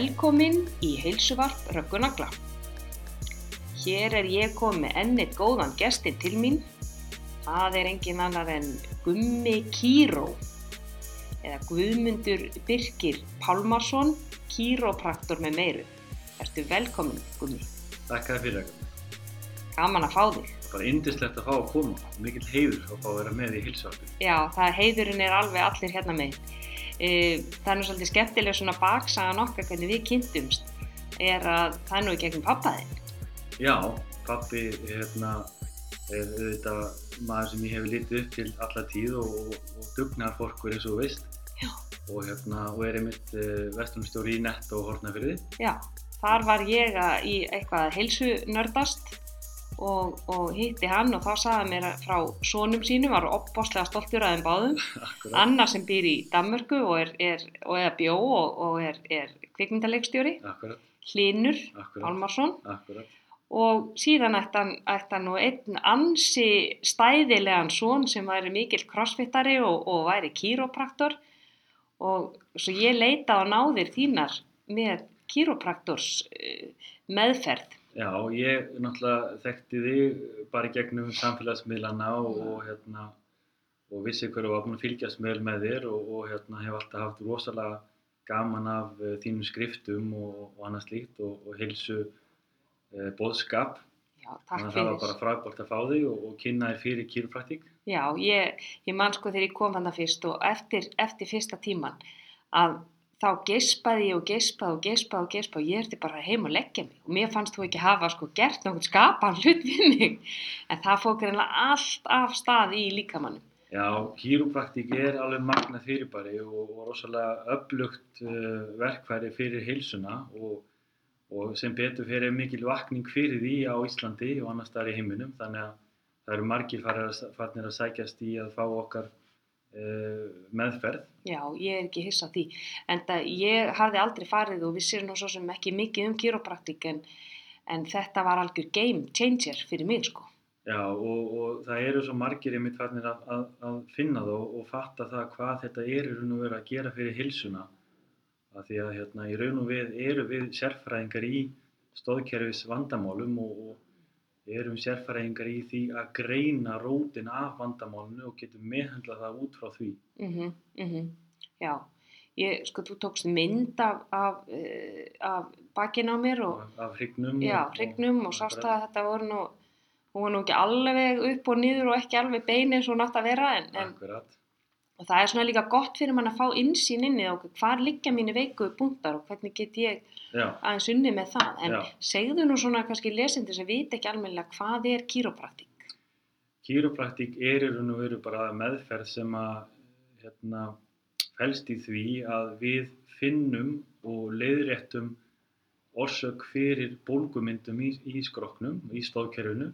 Velkomin í heilsuvarp Röggunagla. Hér er ég komið með ennit góðan gestin til mín. Það er engin annar en Gummi Kíró eða Guðmundur Birkir Pálmarsson, kýrópraktor með meiru. Ertu velkomin, Gummi. Takk fyrir það. Gaman að fá þig. Bara indislegt að fá að koma. Mikill heiður að fá að vera með í hilsvarpi. Já, það heiðurinn er alveg allir hérna með. Eh, Það er nú svolítið skemmtilega svona baksagan okkar hvernig við kynntumst er að það er nú í gegnum pappaðinn. Já, pappi hérna, er auðvitað maður sem ég hef litið upp til alla tíð og, og, og dugnar fólkur eins og veist. Og, hérna, og er einmitt uh, vestunstjóri í nett og hortnafyrði. Já, þar var ég að, í eitthvað að heilsu nördast og, og hitti hann og þá sagði mér frá sonum sínum, var opbáslega stoltur að þeim báðum. Akkurat. Annar sem býr í Danmörku og er, er, og er bjó og, og er, er kvikmyndaleikstjóri, Akkurat, Hlinur akkurat. og síðan ætti hann, nú einn ansi stæðilegan son sem væri mikill crossfittari og, og væri kýrópraktor og svo ég leita á náðir þínar með kýrópraktors uh, meðferð. Já, ég náttúrulega þekkti þig bara í gegnum samfélagsmiðlana og, og, hérna, og vissi hverju var búin að fylgjast vel með þér og, og hérna, hef alltaf haft rosalega gaman af uh, þínum skriftum og, og annað slíkt og, og heilsu uh, boðskap. Já, takk að það var fyrir. bara frábært að fá þig og, og kynna þér fyrir kýrupraktík. Já, ég, ég man sko þegar ég kom þannig fyrst og eftir, eftir fyrsta tíman að þá geispaði ég og geispaði og geispaði og geispaði og ég erti bara heim og leggja mig. Og mér fannst þú ekki hafa sko gert nokkuð skapan hlut við mig. En það fók reynilega allt af stað í líkamannum. Já, kýrupraktík er alveg magnað fyrirbæri og, og rosalega öflugt uh, verkfæri fyrir heilsuna og, og sem betur fyrir mikil vakning fyrir því á Íslandi og annars staðar í heiminum. Þannig að það eru margir farir að, sækjast í að fá okkar meðferð. Já, ég er ekki hissa á því en það ég hafði aldrei farið og vissir nú svo sem ekki mikið um kýrópraktík en, en þetta var algjör game changer fyrir mig sko. Já, og, og það eru svo margir einmitt farnir að, að, að finna það og, og fatta það hvað þetta er í raun og veru að gera fyrir heilsuna. Af því að hérna, í raun og við eru við sérfræðingar í stóðkerfis vandamálum og, og erum sérfræðingar í því að greina rótin af vandamálinu og getum meðhandla það út frá því. Mhm, mhm, já. Ég, sko, þú tókst mynd af, af, uh, af bakinn á mér og, Af, hrygnum. já, hrygnum og sást að þetta voru nú, var nú ekki alveg upp og niður og ekki alveg bein eins og hún átt að vera en, en Akkurat. Og það er svona líka gott fyrir mann að fá insýn inn í og hvar liggja mínu veiku punktar og hvernig get ég Já, aðeins unni með það. En Já. segðu nú svona kannski lesendur sem vita ekki almennilega hvað er kýrópraktík? Kýropraktík er í raun og veru bara meðferð sem að hérna, felst í því að við finnum og leiðréttum orsök fyrir bólgumyndum í, í skroknum, í stóðkerfinu,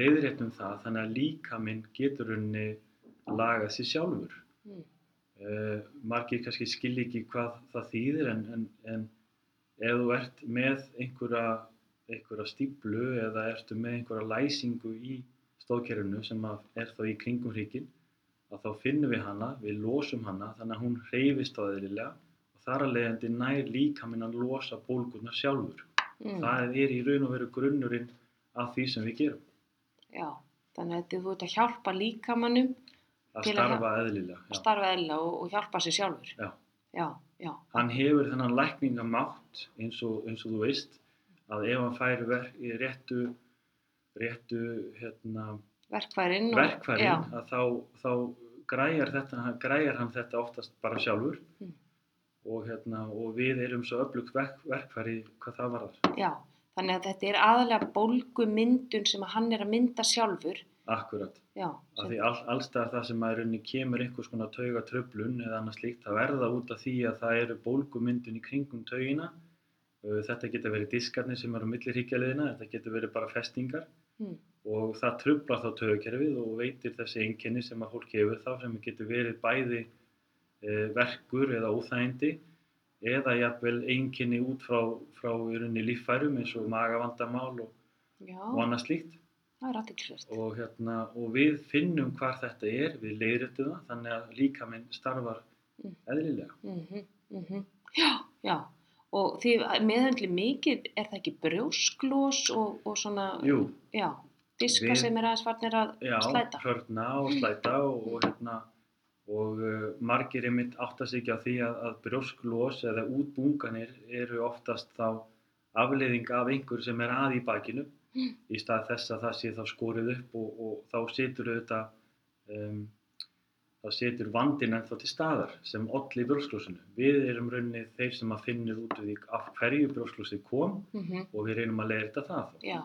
leiðréttum það þannig að líkaminn getur unni lagað sér sjálfur. Mm. Uh, margir kannski skilja ekki hvað það þýðir en, en, en ef þú ert með einhverja, einhverja stíplu eða ertu með einhverja læsingu í stóðkerfinu sem er þá í kringum hrygginn að þá finnum við hana, við losum hana þannig að hún hreyfist á eðlilega og þar að leiðandi nær líka minn að losa bólgurnar sjálfur. Mm. Það er í raun og veru grunnurinn af því sem við gerum, Já, þannig að þú ert að hjálpa líkamannum að starfa eðlilega. að starfa eðla og, og hjálpa sér sjálfur. Já. Já, já. Hann hefur þennan lækningamátt eins og, eins og þú veist að ef hann fær í réttu, réttu hérna, Verkfærin. og- verkfærin Já, að þá, þá græjar, þetta, græjar hann þetta oftast bara sjálfur Mm. og, hérna, og við erum svo öflugt verk, verkfæri hvað það varðar. já. Þannig að þetta er aðalega bólgumyndun sem að hann er að mynda sjálfur. Akkurat. Já, Af því all, allstað það sem að rauninni kemur einhvers konar tauga tröflun eða annað slíkt, það verða út af því að það eru bólgumyndun í kringum taugina. Uh, Þetta getur verið diskarnir sem eru á milli hryggjarliðina, þetta getur verið bara festingar mm, og það trublar þá taugakerfið og veitir þessi einkenni sem að fólk hefur þá sem getur verið bæði uh, verkur eða óþægindi eða jafnvel einkenni út frá, frá rauninni líffærum eins og magavandamál og, og annað slíkt. Það er aðtilsvert. og, hérna, og við finnum hvar þetta er, við leiðrættum það, þannig að líkaminn starfar Mm. eðlilega. Mm -hmm, Já, já. Og þið meðhendli mikið, er það ekki brjósklós og, og svona, Jú, já, diska Við- sem er aðeins farnir að já, slæta? hrörna og slæta og, og hérna og uh, margir einmitt áttast ekki á því að, að brjósklós eða útbúnganir eru oftast þá afleiðing af einhver sem er að í bakinu Mm. í stað þess að það sé þá skorið upp og, og þá situr auðvitað um, þá situr vandinn ennþá til staðar sem olli brjósklósinu. Við erum rauninni þeir sem að finnir út úr því af hverju brjósklósið kom Mm og við reynum að leira þetta það. Já,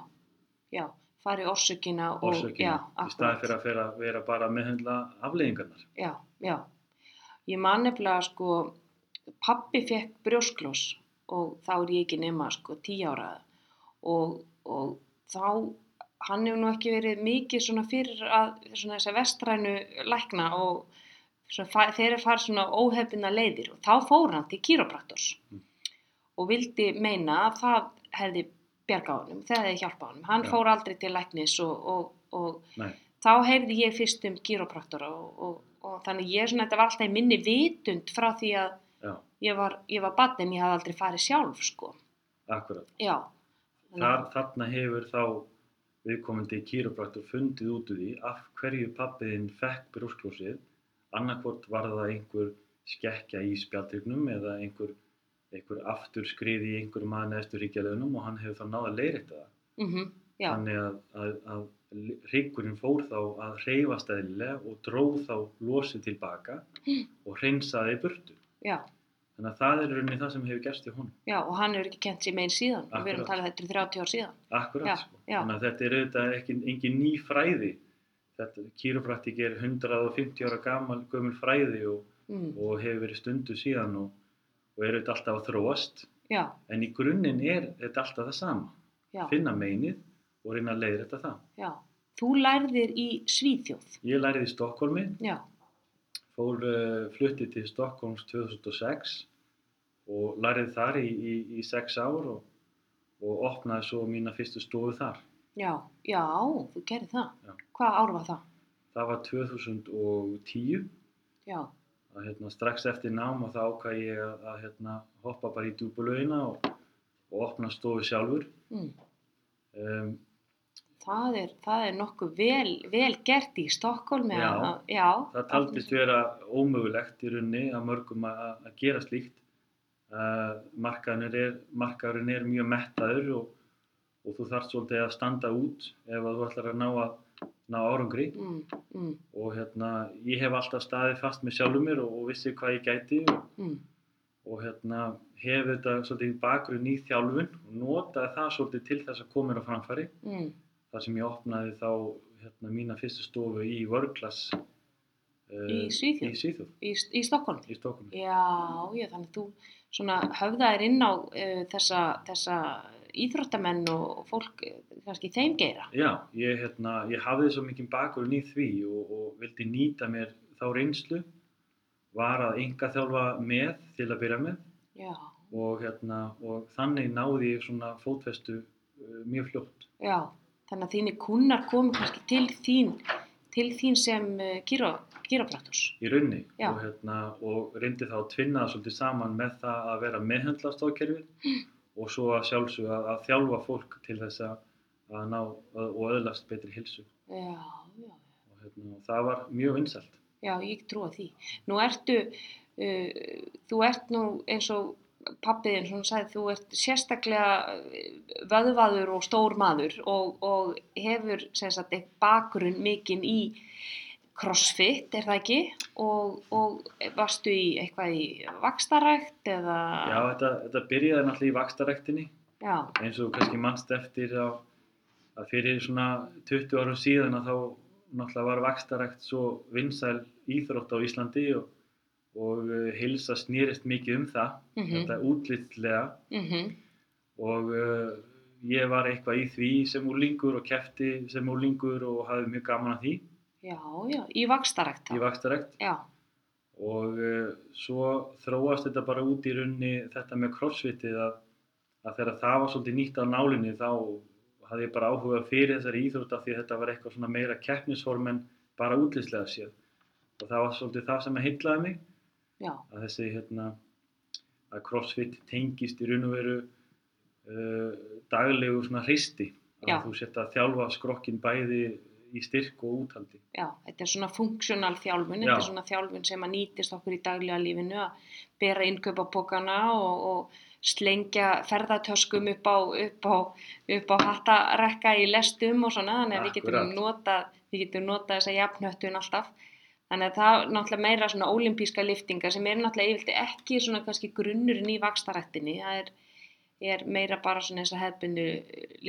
já, fari orsökina og, Orsökina, já, í staði fyrir að vera, vera bara að meðhendla afleiðingarnar. Já, já. Ég man nefnilega sko, pappi fekk brjósklós og þá er ég ekki nema sko tíu ára og, og þá, hann hefur nú ekki verið mikið svona fyrir að svona þessa vestrænu lækna og svona, þeir eru farið svona óhefina leiðir og þá fór hann til kýropraktors Mm. og vildi meina að það hefði bjarga honum, það hefði hjálpa honum. Hann Já. fór aldrei til læknis og, og, og þá heyrði ég fyrst um gyropraktora og, og, og þannig ég svona, þetta var alltaf minni vitund frá því að já, ég var, var barn en ég hafði aldrei farið sjálf, sko. akkurat. Já. Þar, þarna hefur þá viðkomandi kýrópraktur fundið út úr því af hverju pappiðinn fekk brjósklósið annarkvort var það einhver skekkja í spjaldrygnum eða einhver, einhver aftur skriði í einhverjum maður neðstur ríkjalegunum og hann hefur þá náða að leiðrætta það. Mm já, Þannig að, að, að ríkurinn fór þá að hreyfast eðlilega og dróð þá losið tilbaka og hreinsaði burtu. já, Þannig að það er rauninni það sem hefur gerst í honum. já, og hann hefur ekki kent sér megin síðan. og Við erum Akkurat. talað þetta er 30 ár síðan. Akkurat, Já, sko. já. Þannig að þetta er auðvitað ekki, engin ný fræði. Þetta kýrópraktik er 150 ára gamal gömul fræði og, Mm, og hefur verið stundu síðan og, og er auðvitað alltaf að þróast. já, En í grunninn er þetta alltaf það sama. já, Finna meinið og reyna að leiða þetta það. já. Þú lærðir í Svíþjóð. Ég lærið í Stokkólmi, Já, fór uh, fluttið til Stokkólms 2006 og lærið þar í, í, í sex ár og, og opnaði svo mína fyrstu stofu þar. já, já, þú gerir það. Já. Hvað ár var það? Það var 2010 Já, að hérna, strax eftir nám og þá ákvað ég að, að hérna, hoppa bara í djúbulauðina og, og opna stofu sjálfur. mm. Um, það, er, það er nokkuð vel, vel gert í Stokkólmi. Já. að- já, það taldist vera ómögulegt í runni að mörgum að, að- gera slíkt. Uh, markaðurinn, er, markaðurinn er mjög mettaður og, og þú þarft svolítið að standa út ef þú ætlar að ná, að, ná árangri. Mm, mm, Og hérna, ég hef alltaf staðið fast með sjálfur mér og, og vissi hvað ég gæti og, mm. og hérna hef þetta svolítið bakgrunn í þjálfun og notaði það svolítið til þess að koma mér á framfæri Mm. Þar sem ég opnaði þá hérna, mína fyrstu stofu í vörglas uh, Í Svíþjóð? í Svíþjóð, Í, í Stokkólmi Já, já, þannig að þú svona höfðaðir inn á uh, þessa, þessa íþróttamenn og fólk eh, kannski þeim geira. Já, ég, hérna, ég hafði svo mikið bakgrunn í því og, og vildi nýta mér þá reynslu var að enga þjálfa með til að byrja með og, hérna, og þannig náði ég svona fótfestu uh, mjög fljótt. já, þannig að þínir kunnar komu kannski til þín, til þín sem uh, kýró, kýrópraktors. í raunni og, hérna, og reyndi þá að tvinna svolítið saman með það að vera meðhendla stóðkerfið og svo að sjálfsög að, að þjálfa fólk til þess að, að ná að, og öðlast betri hilsu Já, já, og, hérna, það var mjög vinsælt. já, ég trúa því. Nú ertu, uh, þú ert nú eins og pappiðin, svona sagði, þú ert sérstaklega eh, vöðvaður og stór maður og, og hefur sagt bakgrunn mikinn í crossfit, er það ekki? Og, og varstu í eitthvað í vakstarækt eða? Já, þetta, þetta byrjaði náttúrulega í vakstarektinni Já, eins og kannski mannst eftir að, að fyrir svona 20 árum síðan að þá náttúrulega var vakstarekt svo vinsæl íþrótt á Íslandi og, og hilsa snýrist mikið um það, Mhm. þetta útlitlega. Mhm, og uh, ég var eitthvað í því sem úlingur og kefti sem úlingur og hafði mjög gaman að því. Já, já, í vakstarækt í vakstarekt Já, og uh, svo þróast þetta bara út í runni þetta með crossfitið að, að þegar það var svolítið nýtt á nálinni þá hafði ég bara áhuga fyrir þessari íþrótt af því þetta var eitthvað svona meira keppnisform en bara útlýslega séð. Og það var svolítið það sem að heitlaði mig já, að þessi hérna að crossfit tengist í raun og veru uh, daglegu svona hristi Já. að þú setja að þjálfa skrokkin bæði í styrk og úthaldi Já, þetta er svona funksjónal þjálfun, þetta Já. er svona þjálfun sem að nýtist okkur í daglega lífinu að bera innkaupapókana og, og slengja ferðatöskum upp á, upp á, upp á hattarekka í lestum og svona, þannig að við getum notað, við getum notað þessa jafnhöttun alltaf. Þannig að það er náttúrulega meira svona ólimpíska liftingar sem er náttúrulega yfirleitt ekki svona kannski grunnurinn í vakstarættinni, það er, er meira bara svona þessar hefðbundu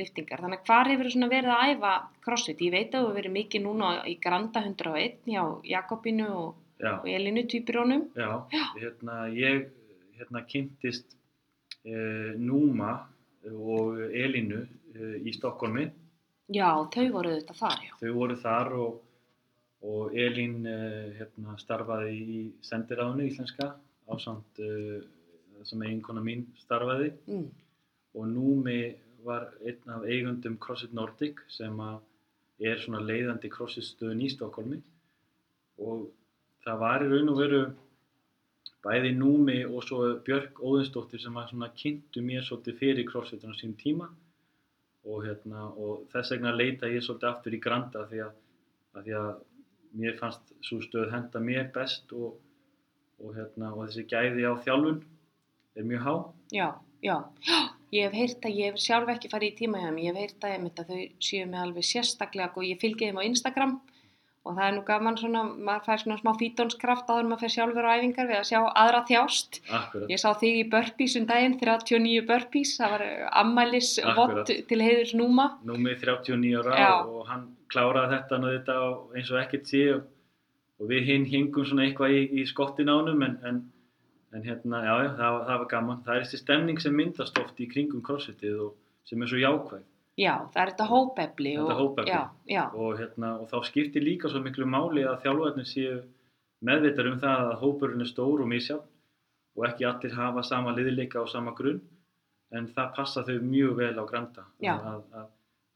liftingar. Þannig að hvar hefur svona verið að æfa crossfit? Ég veit að þú hefur verið mikið núna í Granda 101 hjá Jakobinu og, Já, og Elinu týpirónum. já, hérna ég hérna kynntist uh, Núma og Elinu uh, í Stokkólmi Já, þau voru þetta þar, já. þau voru þar og, og Elín uh, hérna, starfaði í sendiráðinu íslenska ásamt uh, sem eiginkona mín starfaði. Mm. og Númi var einn af eigundum CrossFit Nordic sem er svona leiðandi CrossFit stöðun í Stokkólmi og það var í raun og veru bæði Númi og svo Björk Óðinsdóttir sem var svona kynntu mér svolítið fyrir CrossFitun á sín tíma. Og, hérna, og þess vegna leita ég svolítið aftur í Granda því að, að, því að mér fannst svo stöð henda mér best og, og, hérna, og þessi gæði á þjálfun er mjög há. Já, já. Ég hef heyrt að ég hef sjálf ekki farið í tíma hjá þeim, ég hef heyrt að, að þau séu mig alveg sérstaklega og ég fylgi þeim á Instagram og það er nú gaman svona, maður fær svona smá fítonskraft áður en maður fer sjálfur á æfingar við að sjá aðra þjást. Akkurat. Ég sá þig í burpees um daginn, 39 burpees, það var ammælis Akkurat. vott til heiðurs núma. Númi 39 ára Já. og hann kláraði þetta þetta eins og ekkert sé og, og við hinn hingum svona eitthvað í, í skottin ánum en, en, en hérna, já, já, það, það var gaman. Það er þessi stemning sem myndast oft í kringum crossfitið og sem er svo jákvæð Já, það er þetta hópefli. Þetta og- hópefli. Já, já, og, hérna, og þá skiptir líka svo miklu máli að þjálfarnir séu meðvitar um það að hópurinn er stór og misjafn og ekki allir hafa sama liðleika og sama grunn en það passa þau mjög vel á granda Já. að, að,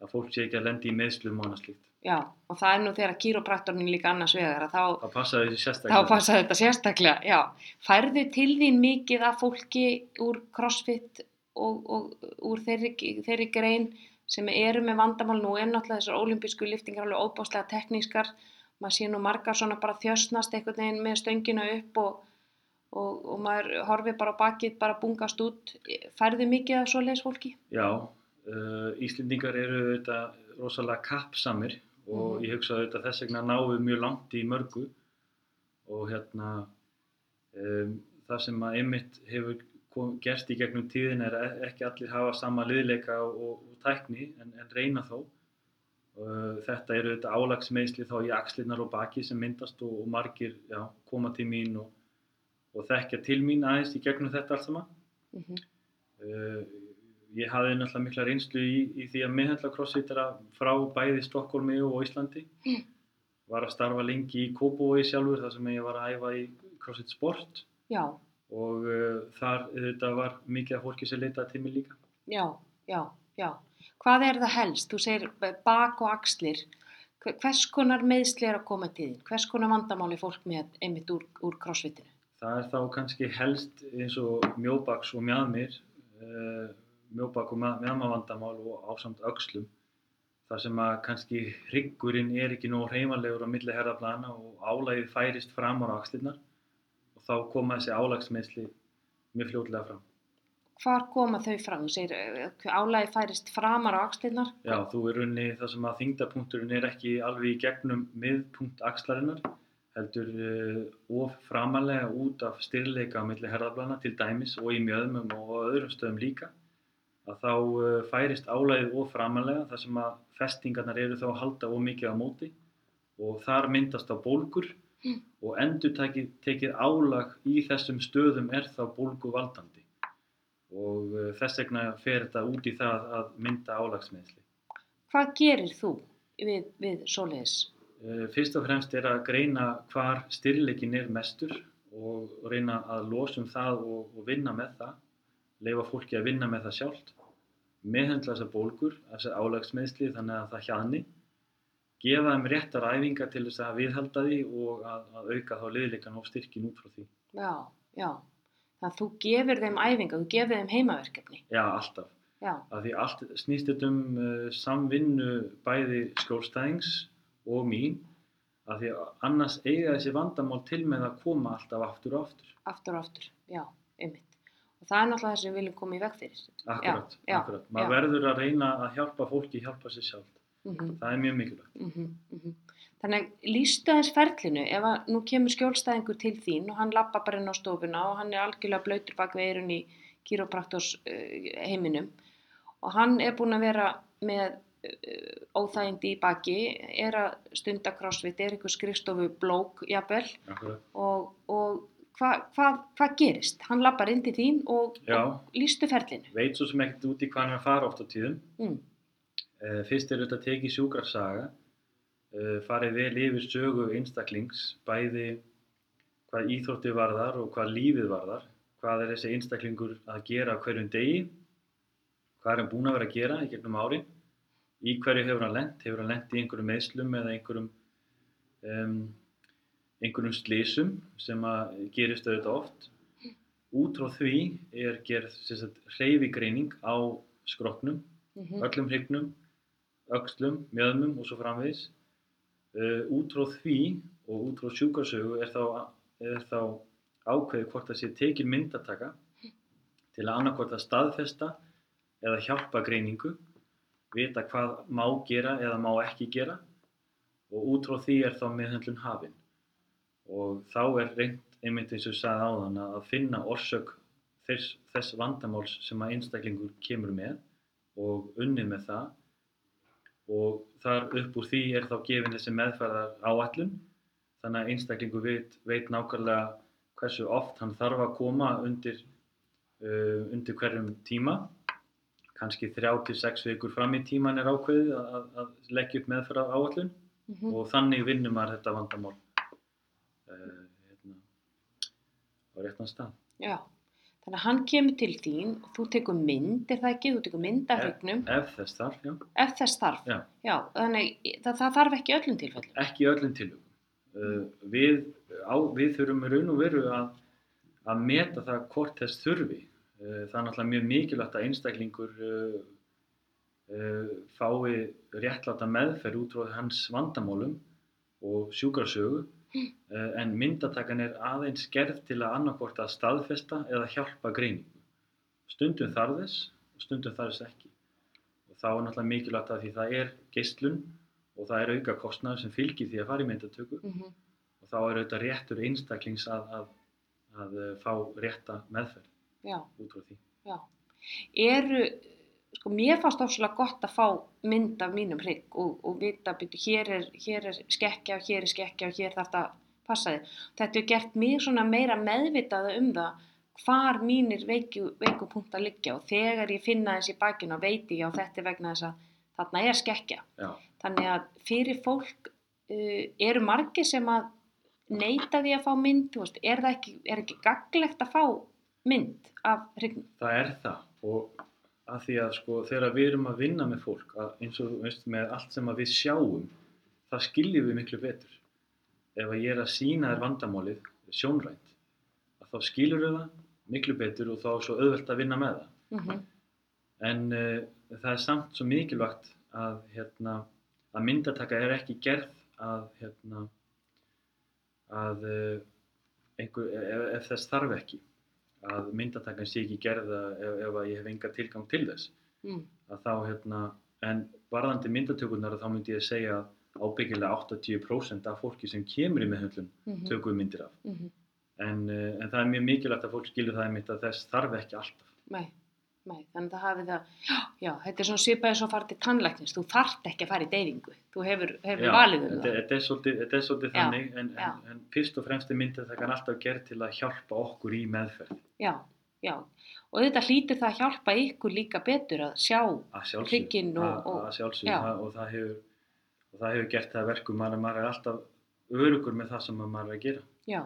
að fólk sé ekki að lendi í meðslum og annað slíkt. já. Og það er nú þegar kýrópraktornin líka annars vegar að þá, Það passa þessi þá sérstaklega. passa þetta sérstaklega, já. Færðu til þín mikið af fólki úr crossfit og, og úr þeirri, þeirri grein sem eru með vandamál nú er náttúrulega þessar ólimpísku liftingar alveg óbáslega teknískar. Maður sé nú margar svona bara þjösnast einhvern veginn með stöngina upp og, og, og maður horfi bara bakið, bara bungast út. Færðu mikið af svoleiðis fólki? Já, uh, Íslendingar eru auðvitað rosalega kappsamir og Mhm. ég hugsa auðvitað þess vegna við mjög langt í mörgu og hérna um, það sem að einmitt hefur kom, gerst í gegnum tíðin er ekki allir hafa sama liðleika og tækni en, en reyna þó. Uh, þetta eru auðvitað álagsmeisli þá í axlirnar og baki sem myndast og, og margir já, koma til mín og, og þekkja til mín aðeins í gegnum þetta allt saman. Mm Uh, ég hafði náttúrulega mikla reynslu í, í því að miðhendla crossfitera frá bæði Stokkólmi og Íslandi. Mm. Var að starfa lengi í Kópói sjálfur þar sem ég var að æfa í crossfit sport Já, og uh, þar þetta var mikið af fólki sem leitaði til mig líka. já, já, já. Hvað er það helst? Þú segir bak og axlir. Hve- Hvers konar meðsli er að koma til þín? Hvers konar vandamáli fólk með einmitt úr, úr crossfitinu? Það er þá kannski helst eins og mjóbaks og mjadmir, uh, mjóbak og mjadmavandamál og ásamt öxlum. þar sem að kannski hryggurinn er ekki nóg hreyfanlegur á milli herðaplana og álægið færist fram á axlirnar og þá koma þessi álagsmeðsli mjög fljótlega fram. Hvar koma þau fram? Þú segir eh, álægi færist framar á axlirnar? Já, þú er runni það sem að þingdapunkturinn er ekki alveg í gegnum miðpunkt axlarinnar, heldur uh, of framalega út af styrleika á milli herðaplana til dæmis og í mjöðmum og öðrum stöðum líka, að þá uh, færist álægið of framalega þar sem að festingarnar eru þá að halda of mikið á móti og þar myndast á bólgur og endur tekið, tekið álag í þessum stöðum er þá bólgu valdandi og uh, þess vegna fer þetta út í það að mynda álagsmeðsli. Hvað gerir þú við, við svoleiðis? Uh, Fyrst og fremst er að greina hvar styrleikin er mestur og reyna að losa um það og, og vinna með það, leifa fólki að vinna með það sjálft, meðhendla þessar bólgur, þessar álagsmeðsli þannig að það hjaðni, gefa þeim réttar æfingar til þess að viðhalda því og að, að auka þá liðleikan og styrkin út frá því. Já, já. Þannig að þú gefur þeim æfinga, þú gefur þeim heimaverkefni. Já, alltaf. Já, Af því allt snýst þetta um uh, samvinnu bæði skjólstæðings og mín. Af því annars eiga þessi vandamál til með að koma alltaf aftur og aftur. aftur og aftur. Já, einmitt. Og það er náttúrulega það sem við viljum koma í veg fyrir. Akkurat, já, akkurat. Maður verður að reyna að hjálpa fólki, hjálpa sér sjálf. Mm Það er mjög mikilvægt. -hmm, Þannig lístu aðeins ferlinu ef að nú kemur skjólstæðingur til þín og hann lappa bara inn á stofuna og hann er algjörlega blöytur bak við eirun í kýrópraktos uh, heiminum og hann er búinn að vera með uh, óþægindi í baki, er að stunda crossfit, er einhver skrifstofu blók jafnvel og, og hvað hva, hva gerist? Hann lappar inn til þín og, og lístu ferlinu. Veit svo sem ekkert út í hvað hann er að fara oft á tíðum. Mm. Uh, fyrst er þetta tekið sjúkrarsaga, farið vel yfir sögu einstaklings, bæði hvað íþrótti varðar og hvað lífið varðar, hvað er þessi einstaklingur að gera hverjum degi, hvað er hann búinn að vera að gera í gegnum árin, í hverju hefur hann lent, hefur hann lent í einhverjum meðslum eða einhverjum, um, einhverjum slísum sem að gerist auðvitað oft. Út frá því er gerð hreyfigreining á skroknum Mm öllum hrygnum, öxlum, mjöðmum og svo framvegis. Uh, út frá því og út frá sjúkarsögu er þá, er þá ákveðið hvort það sé tekin myndataka til að annarkvort að staðfesta eða hjálpa greiningu, vita hvað má gera eða má ekki gera og út frá því er þá meðhendlun hafin. Og þá er reynd einmitt eins og sagði áðan að finna orsök þess, þess vandamáls sem að einstaklingur kemur með og unnið með það og þar upp úr því er þá gefin þessi meðferðar áallun þannig að einstaklingu veit, veit nákvæmlega hversu oft hann þarf að koma undir, uh, undir hverjum tíma. Kannski þrjá til sex vikur fram í tíman er ákveðið að, að, leggja upp meðferðar áallun -hmm. og þannig vinnur maður þetta vandamál uh, hérna, á réttan stað. Já, þannig að hann kemur til þín og þú tekur mynd, er það ekki? Þú tekur mynd af Ef- hrygnum ef þess þarf, já, ef þess þarf. Já. þannig það, það þarf ekki öllum tilfellum. ekki öllum tilugum. Uh, við, á, við þurfum raun og veru að, að meta það hvort þess þurfi. Uh, það er náttúrulega mjög mikilvægt að einstaklingur uh, uh, fái réttláta meðferð út frá hans vandamálum og sjúkarsögu en myndatakan er aðeins gerð til að annarkvort að staðfesta eða hjálpa greiningu. Stundum þarf þess og stundum þarf þess ekki. Og þá er náttúrulega mikilvægt að því það er geislun og það er auka kostnaður sem fylgir því að fara í myndatöku Mm -hmm. og þá er auðvitað réttur einstaklings að, að, að eh, fá rétta meðferð Já, út frá því. já. Eru, sko, mér fannst ofslega gott að fá mynd af mínum hrygg og, og vita, byrju, hér er, hér er skekkja og hér er skekkja og hér þarf þetta að passa þið. Þetta er gert mér svona meira meðvitaða um það hvar mínir veiku, veiku punkt að liggja og þegar ég finna þessi í bakinu og veit ég á þetta vegna þess að þarna er skekkja. Já, Þannig að fyrir fólk uh, eru margir sem að neyta því að fá mynd, veist, er það ekki, er ekki gaglegt að fá mynd af hrygnum? það er það og að því að sko þegar við erum að vinna með fólk að, eins og veist með allt sem við sjáum það skiljum við miklu betur. Ef að ég er að sína þér vandamálið sjónrænt að þá skilur við það miklu betur og þá er svo auðvelt að vinna með það. Mm -hmm. En uh, það er samt svo mikilvægt að, hérna, að myndataka er ekki gerð að, hérna, að uh, einhver, ef, ef þess þarf ekki. Að myndatakan sé ekki gerð að- ef, ef að ég hef enga tilgang til þess. mm. Að þá, hérna, en varðandi myndatökurnar þá myndi ég segja ábyggilega 80% af fólki sem kemur í meðhundlun Mm tökum við myndir af. -hmm. En, uh, en það er mjög mikilvægt að fólk skilur það einmitt að þess þarf ekki alltaf. Nei, nei, þannig að það hafi það, já, já, þetta er svona svipað eins og að fara til tannlæknins, þú þarft ekki að fara í deyfingu, þú hefur, hefur valið um það. svolítið, þetta er svolítið Já, þannig en, já. en, en fyrst og fremst er myndatakan alltaf gerð til að hjálpa okkur í meðferð Já, já, og þetta hlýtur það að hjálpa ykkur líka betur að sjá, Hrygginn og- að, og- að sjálfsög já. það, og, það hefur, og það hefur gert það að verkum maður, maður er alltaf örugur með það sem maður er að gera já.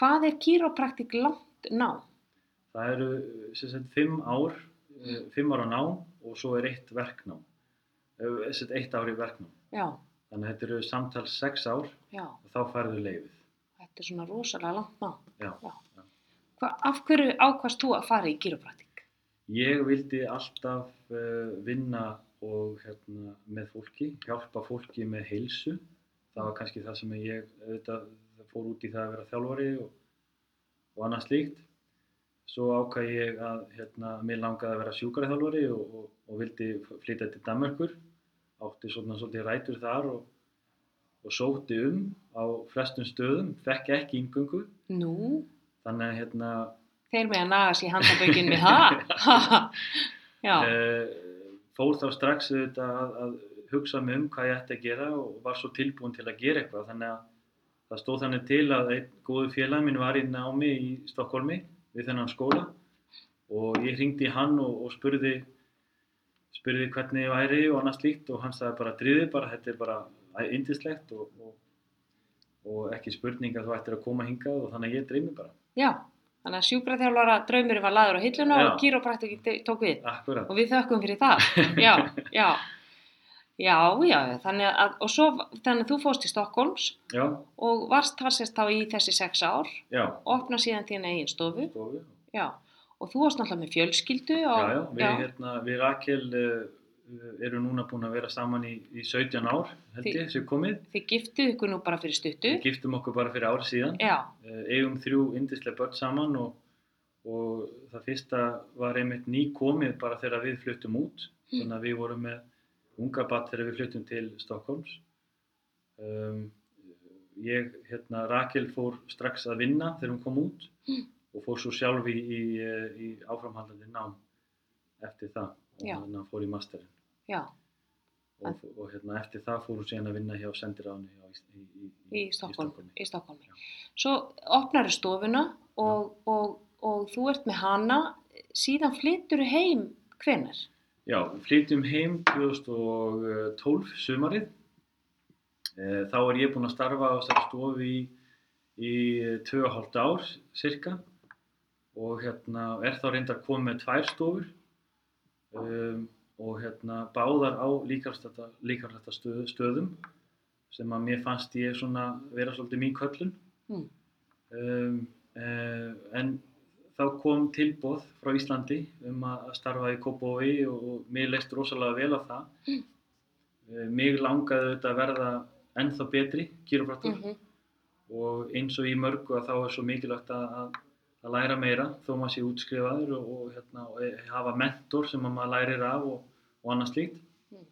Hvað er kýrópraktik langt ná? Það eru sem sagt, fimm ár eh, fimm ára nám og svo er eitt verknám. Eh, sagt, eitt ár í verknám. Já, þannig að þetta eru samtals sex ár já, og þá færðu leifið þetta er svona rosalega langt ná. af hverju ákvast þú að fara í gyropraktík? Ég vildi alltaf vinna og hérna, með fólki, hjálpa fólki með heilsu. Það var kannski það sem ég auðvitað, fór út í það að vera þjálfari og, og annað slíkt. Svo ákvað ég að hérna, mér langaði að vera sjúkaraþjálfari og, og, og vildi flytja til Danmarkur. Átti svona svolítið rætur þar og, og sótti um á flestum stöðum, fekk ekki yngöngu. Nú, Þannig að hérna, þeir með að naga sér handabökin við það. Já, uh, fór þá strax auðvitað að, að hugsa mig um hvað ég ætti að gera og var svo tilbúin til að gera eitthvað þannig að það stóð þannig til að einn góðu félag minn var í námi í Stokkólmi við þennan skóla og ég hringdi í hann og, og spurði spurði hvernig ég væri og annað slíkt og hann sagði bara driði bara, þetta er bara indislegt og, og, og ekki spurning að þú ættir að koma hingað og þannig að ég dreymi bara já. Þannig að sjúkraþjálfara draumurinn var laður á hilluna Já. og gyropraktík tók við. Akkurat, Og við þökkum fyrir það. Já, já. Já, já, þannig að, og svo, þannig að þú fóst til Stokkólms já, og varst þar sérst þá í þessi sex ár já, og opna síðan þína eigin stofu. stofu Já, og þú varst náttúrulega með fjölskyldu Já, og, já, við, Hérna, við Rakel uh, erum núna búin að vera saman í, í 17 ár, held ég, sem komið. þið giftuð ykkur nú bara fyrir stuttu. Við giftum okkur bara fyrir ári síðan, Já, uh, eigum þrjú indislega börn saman og, og það fyrsta var einmitt ný komið bara þegar við fluttum út, þannig að við vorum með unga batt þegar við fluttum til Stokkólms. Um, ég, hérna, Rakel fór strax að vinna þegar hún kom út og fór svo sjálf í, í, í áframhaldandi nám eftir það og Já. hérna fór í masterinn. já, og, og hérna, eftir það fór hún síðan að vinna hjá sendiráðinu í, í, í, í Stokkólmi. Svo opnar stofuna og, og, og þú ert með hana, síðan flyttur heim hvenar? Já, við flytjum heim 2012 sumarið. Eh, Þá er ég búinn að starfa á þessari stofu í, í 2,5 ár cirka og hérna er þá reyndar komið með tvær stofur um, og hérna báðar á líkarlætta stöð, stöðum sem að mér fannst ég vera svolítið mín köllun. Mm. Um, uh, en þá kom tilbóð frá Íslandi um að starfa í Kópavogi og, mér leist rosalega vel á það. Mm. Uh, mig langaði auðvitað að verða ennþá betri kýrópraktor -hmm. og eins og í mörgu að þá er svo mikilvægt að, að, læra meira þó maður sé útskrifaður og, og, hérna, og e- hafa mentor sem að maður lærir af og, og annað slíkt. Mm.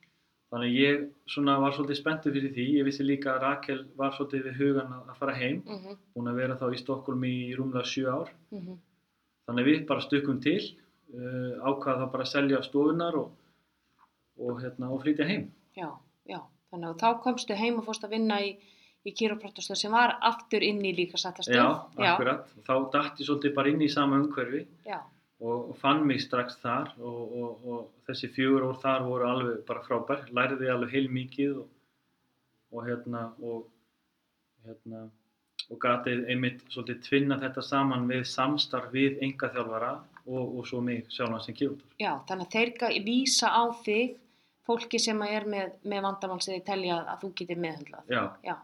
Þannig ég svona var svolítið spenntur fyrir því. Ég vissi líka að Rakel var svolítið við hugan að, fara heim. Mm Búin að vera þá í Stokkólmi í rúmlega sjö ár. -hmm. Þannig við bara stukkum til, uh, ákvaða þá bara að selja stofunar og, og, hérna, og flytja heim. Já, já. Þannig að þá komstu heim og fórst að vinna í, í kýrópraktastöð sem var aftur inn í líka sættastöð. Já, akkurat. Þá dætti svolítið bara inn í sama umhverfi Já, og, og fann mig strax þar og, og, og þessi fjögur ár þar voru alveg bara frábær. Læriði alveg heil mikið og, og hérna og hérna og gatið einmitt svolítið tvinna þetta saman við samstarf við engaþjálfara og, og svo mig sjálfan sem kýrútur. já, þannig að þeir vísa á þig fólki sem er með, með vandamál sem þið telja að þú getur meðhundlað. Já, Já.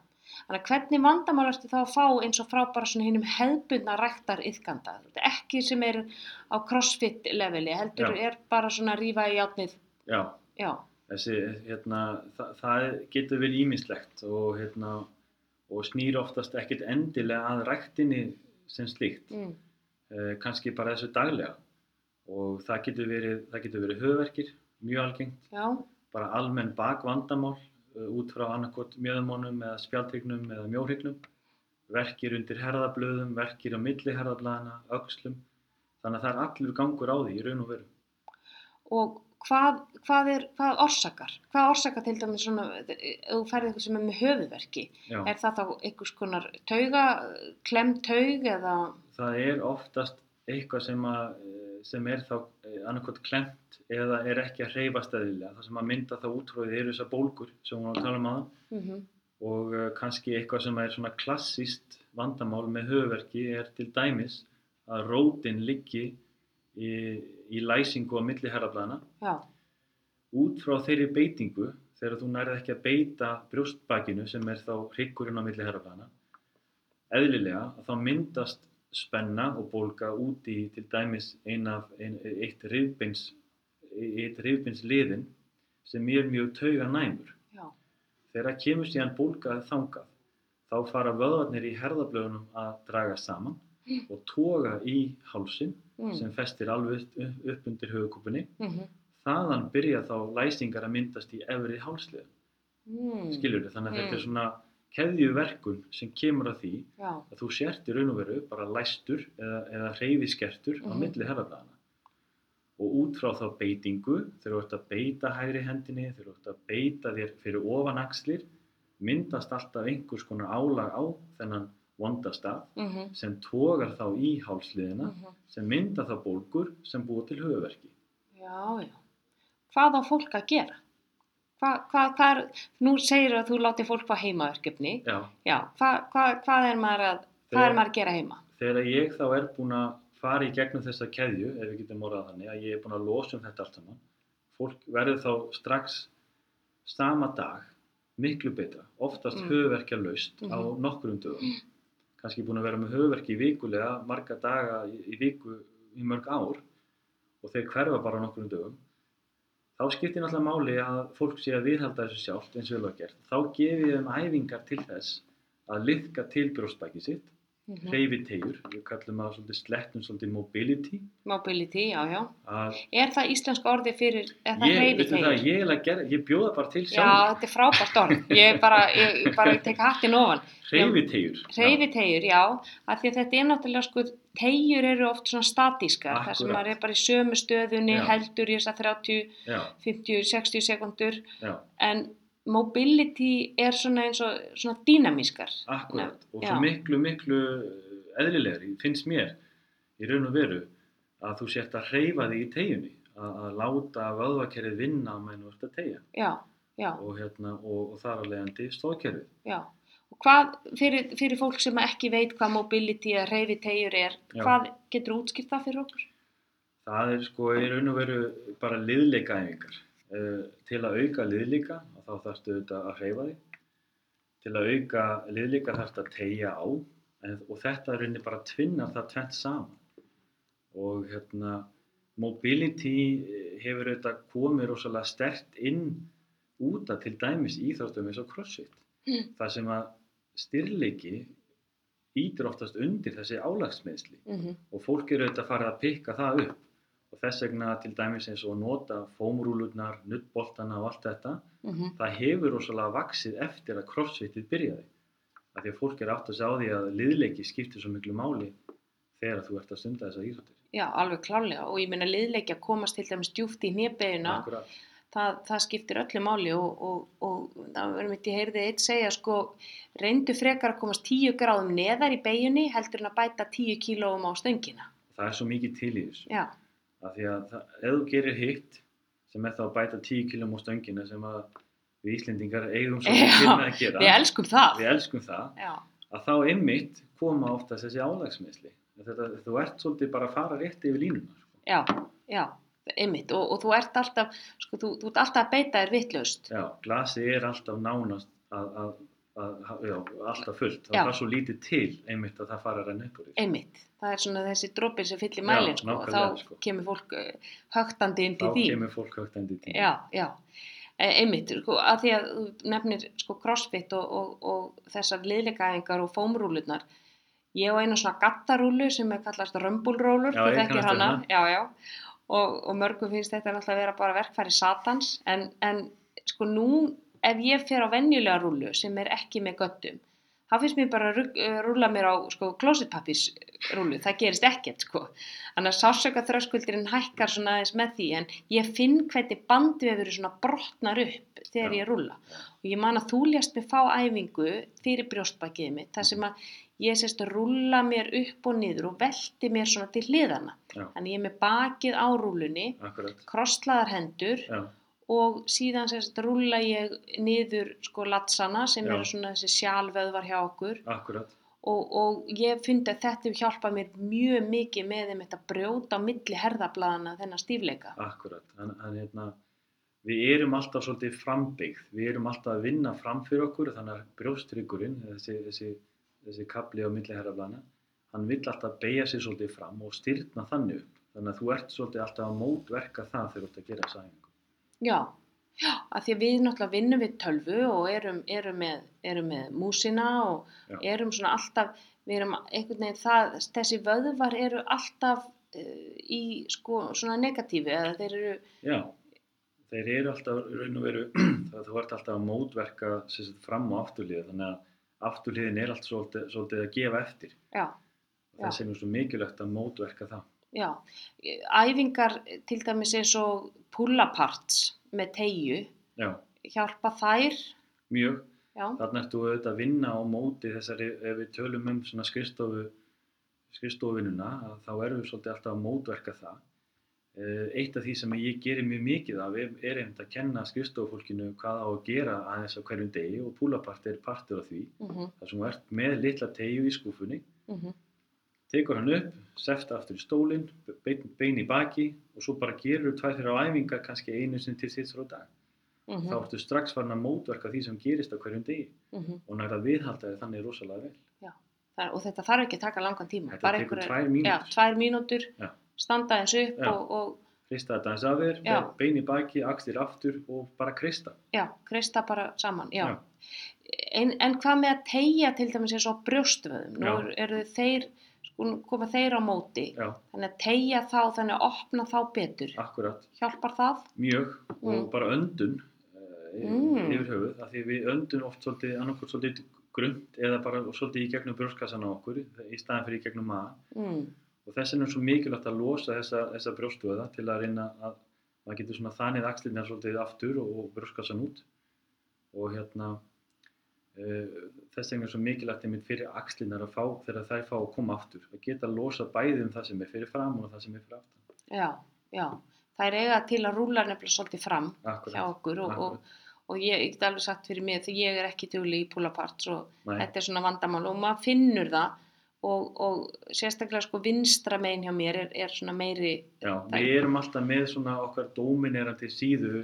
Þannig að hvernig vandamál ertu þá að fá eins og frá bara svona hinnum hefbundna ræktar yðkanda? Ekki sem er á crossfit leveli, heldur Já. er bara svona að rífa í játnið. já. Já, Þessi, hérna, það, það getur verið ímislegt og, hérna, og snýr oftast ekkert endilega að ræktinni sem slíkt. mm. eh, kannski bara þessu daglega og það getur verið, það getur verið höfverkir, mjög algengt, já, bara almenn bakvandamál uh, út frá annarkot mjöðmónum eða spjaldhrygnum eða mjóhrygnum, verkir undir herðablöðum, verkir á milli herðablaðana, öxlum, þannig að það er allur gangur á því í raun og veru. og hvað, hvað er, hvað orsakar? Hvað orsakar til dæmis svona, þú færði eitthvað sem er með höfuverki? Já, Er það þá einhvers konar tauga, klemm taug eða, það er oftast eitthvað sem, að, eh, sem er þá annarkot klemt eða er ekki að hreyfa stæðilega, það sem að mynda þá útfróðið eru þessar bólgur sem hún var að tala um aðan. mm og uh, kannski eitthvað sem er svona klassíst vandamál með höfuverki er til dæmis að rótin liggi í, í læsingu á milli herrablaðana já, út frá þeirri beitingu þegar þú nærið ekki að beita brjóstbakinu sem er þá hryggurinn á milli herrablaðana eðlilega að þá myndast spenna og bólga út í til dæmis ein af, ein, eitt rifbeins eitt rifbeins liðin sem er mjög tauga næmur. Já. Þegar kemur síðan bólgað þangað, þá fara vöðvarnir í herðablöðunum að draga saman og toga í hálsin Mm. sem festir alveg upp, upp undir höfukúpunni. Mhm. Þaðan byrja þá læsingar að myndast í efri hálsliðum, Mm. skilur Þannig að þetta er Mm. svona keðjuverkun sem kemur að því Já. að þú sért í raun og veru bara læstur eða, eða hreyfiskertur á Mhm. milli herðablaðana. Og út frá þá beitingu, þegar þú ert að beita hægri hendinni, þegar þú ert að beita þér fyrir ofan axlir, myndast alltaf einhvers konar álag á þennan vondastaf Mhm. sem tógar þá í hálsliðina, Mhm. sem mynda þá bólgur sem búa til höfuverki. Já, já. Hvað á fólk að gera? Hvað, hvað, hvað er, nú segir að þú láti fólk fá heimaverkefni. Já, Já, hvað, hvað, er maður að, Þegar- er maður að gera heima? þegar ég þá er búin að fara í gegnum þessa keðju, ef við getum orðað þannig, að ég er búin að losa um þetta allt saman, fólk verður þá strax sama dag miklu betra, oftast Mm. mm. höfuverkja laust á Mhm. nokkrum dögum, kannski búin að vera með höfuverki vikulega, marga daga í, viku í mörg ár og þeir hverfa bara á nokkrum dögum, þá skiptir náttúrulega máli að fólk sé að viðhalda þessu sjálft eins og vel var gert. Þá gefi ég þeim æfingar til þess að liðka til brjóstbæki sitt, Mhm. hreyfitegjur, við kallum það svolítið slettum svolítið mobility Mobility, já, já. að Er það íslenska orði fyrir, er það ég, hreyfi veitu það, ég, ger- ég bjóða bara til Já, sjálf þetta er frábært orð. Ég bara, ég, ég bara tek hattin ofan. hreyfitegjur Hreyfitegjur, já, af því að þetta er náttúrulega sko, tegjur eru oft svona statískar, þar sem maður er bara í sömu stöðunni, Já. heldur í þess að 30, já, 50, 60 sekundur, já, en mobility er svona eins og svona dýnamískar. akkurat og Já. svo miklu, miklu eðlilegri, finnst mér í raun og veru að þú sért að hreyfa þig í tegjunni að, að láta vöðvakerfið vinna á meðan þú ert að tegja Já, já, og, hérna, og, og þar að leiðandi stóðkerfið já. Og hvað, fyrir, fyrir fólk sem ekki veit hvað mobility eða hreyfitegjur er, Já. hvað getur útskipt það fyrir okkur? Það er sko í raun og veru bara liðleikaæfingar. Uh, til að auka liðleika, og þá þarfstu auðvitað að hreyfa þig. Til að auka liðleika þarfstu að tegja á en, og þetta er bara tvinnar það tvent saman. Og hérna, mobility hefur auðvitað komið rosalega stert inn út að til dæmis íþróttum eins og crossfit. Mm. Það sem að styrleiki ítur oftast undir þessi álagsmeðsli Mm og fólk eru auðvitað að fara að pikka það upp og þess vegna til dæmis eins og að nota fómrúlurnar, nuttboltana og allt þetta -hmm. það hefur rosalega vaksið eftir að crossfitið byrjaði af því að fólk er átt að segja á því að liðleiki skiptir svo miklu máli þegar þú ert að stunda þessa íþróttir Já, alveg klálega og ég meina liðleikja komast til dæmis djúft í Akkurat. það, það skiptir öllu máli og, og, og það verður mitt ég heyrði eitt segja sko reyndu frekar að komast 10 gráðum neðar í beginni heldur en að bæta 10 kílóum á stöngina. það er svo mikið til í þessu Já, af því að ef þú gerir hitt sem er þá að bæta 10 km á stöngina sem að við Íslendingar eigum svo mikið með að gera við elskum það. við elskum það að þá einmitt koma oftast þessi álagsmeðsli. Þetta, þú ert svolítið bara að fara rétt yfir línuna. Sko. já, já, einmitt og, og þú ert alltaf, sko, þú, þú ert alltaf að beita þér vittlaust. Já, glasi er alltaf nánast að, að, að, já, alltaf fullt. Það er svo lítið til einmitt að það fara að renna upp úr því. Einmitt, það er svona þessi droppin sem fyllir Já, mælinn sko, og þá sko. kemur fólk högtandi inn Þá til því. kemur fólk högt endi tíma. Já, já. E, einmitt, sko, að því að þú nefnir sko crossfit og, og, og þessar liðleikaðingar og fómrúlunar. Ég á eina svona gattarúlu sem er kallast römbulrólur, Já, ég kannast hana. Já, já. Og, og mörgum finnst þetta náttúrulega að vera bara verkfæri satans, en, en sko nú ef ég fer á venjulega rúlu sem er ekki með göttum, þá finnst mér bara að eh, rúlla mér á sko klósitpappisrúlu, það gerist ekkert sko. Þannig að sásöka þröskuldurinn hækkar svona aðeins með því en ég finn hvernig bandvefur svona brotnar upp þegar ég rúlla. Og ég man að þú lést mig fá æfingu fyrir brjóstbakið mitt, þar sem að ég sérst að rúlla mér upp og niður og velti mér svona til hliðana. Já. Þannig ég er með bakið á rúlunni, krosslaðar hendur Já, og síðan sérst rúlla ég niður sko latsana sem eru svona þessi sjálföðvar hjá okkur akkurat. og, og ég fundi að þetta hefur hjálpað mér mjög mikið með þeim þetta brjóta á milli herðablaðana þennan stífleika. Akkurat. Þannig að hérna, við erum alltaf svolítið frambyggð. Við erum alltaf að vinna fram fyrir okkur þannig að brjóstryggurinn, þessi, þessi, þessi kapli á milli herraflana, hann vill alltaf beigja sér svolítið fram og styrna þannig upp. Þannig að þú ert svolítið alltaf að mótverka það þegar þú ert að gera æfingu. Já, já, að því að við náttúrulega vinnum við tölvu og erum, erum, með, erum með músina og Já. erum svona alltaf, við erum einhvern veginn það, þessi vöðvar eru alltaf uh, í sko svona negatífi eða þeir eru, Já, þeir eru alltaf raun og veru, þú ert alltaf að mótverka sagt, fram og afturlið, þannig að afturliðin er alltaf svolítið, svolítið að gefa eftir. já, Já. Það sem er svo mikilvægt að mótverka það. Já, æfingar til dæmis eins og pull-aparts með tegju, Já, hjálpa þær, mjög. já, Þannig ertu auðvitað að vinna á móti þessari, ef við tölum um svona skrifstofu, skrifstofuvinnuna, að þá erum við svolítið alltaf að mótverka það. Eh, Eitt af því sem ég gerir mjög mikið af er einmitt að kenna skrifstofufólkinu hvað á að gera aðeins á hverjum degi og púlapart er partur af því. mhm, þar sem þú ert með litla tegju í skúfunni, mhm, tekur hann upp, sefta aftur í stólinn, bein, bein í baki og svo bara gerur þú tvær þeirra æfingar kannski einu sinni til þitt frá dag. mhm, Þá ertu strax farin að mótverka því sem gerist á hverjum degi mhm. og nærða viðhalda þér þannig rosalega vel. Það, og þetta þarf ekki að taka langan tíma. Þetta bara tekur tvær Já, mínútur. tvær mínútur, Já. standa eins upp Já. og, og Krista þetta aðeins af þér, Já. bein í baki, axlir aftur og bara krista. já, kreista bara saman, já. Já. En, en hvað með að tegja til dæmis eins og á brjóstvöðum? Nú Já. eru, þeir, koma þeir á móti, Já, þannig að tegja þá, þannig að opna þá betur. akkurat, Hjálpar það? mjög og Mm. bara öndun uh, Mm. yfir höfuð, af því við öndun oft svolítið, annarkvæmt svolítið grund eða bara svolítið í gegnum brjóskassan á okkur í staðan fyrir í gegnum maða Mm. og þess vegna er svo mikilvægt að losa þessa, þessa brjóstvöða til að reyna að maður getur svona þanið axlirna svolítið aftur og, og brjóskassan út og hérna þess vegna er svo mikilvægt einmitt fyrir axlirnar að fá þegar þær fá að koma aftur. Að geta losa bæði um það sem er fyrir fram og það sem er fyrir aftan. Já, já. Það er eiga til að rúla nefnilega svolítið fram Akkurat, hjá okkur og, og, og ég, get alveg sagt fyrir mig því ég er ekki dugli í pull-aparts og Nei. þetta er svona vandamál og maður finnur það og, og sérstaklega sko vinstra megin hjá mér er, er svona meiri Já, við er- erum alltaf með svona okkar dóminerandi síðu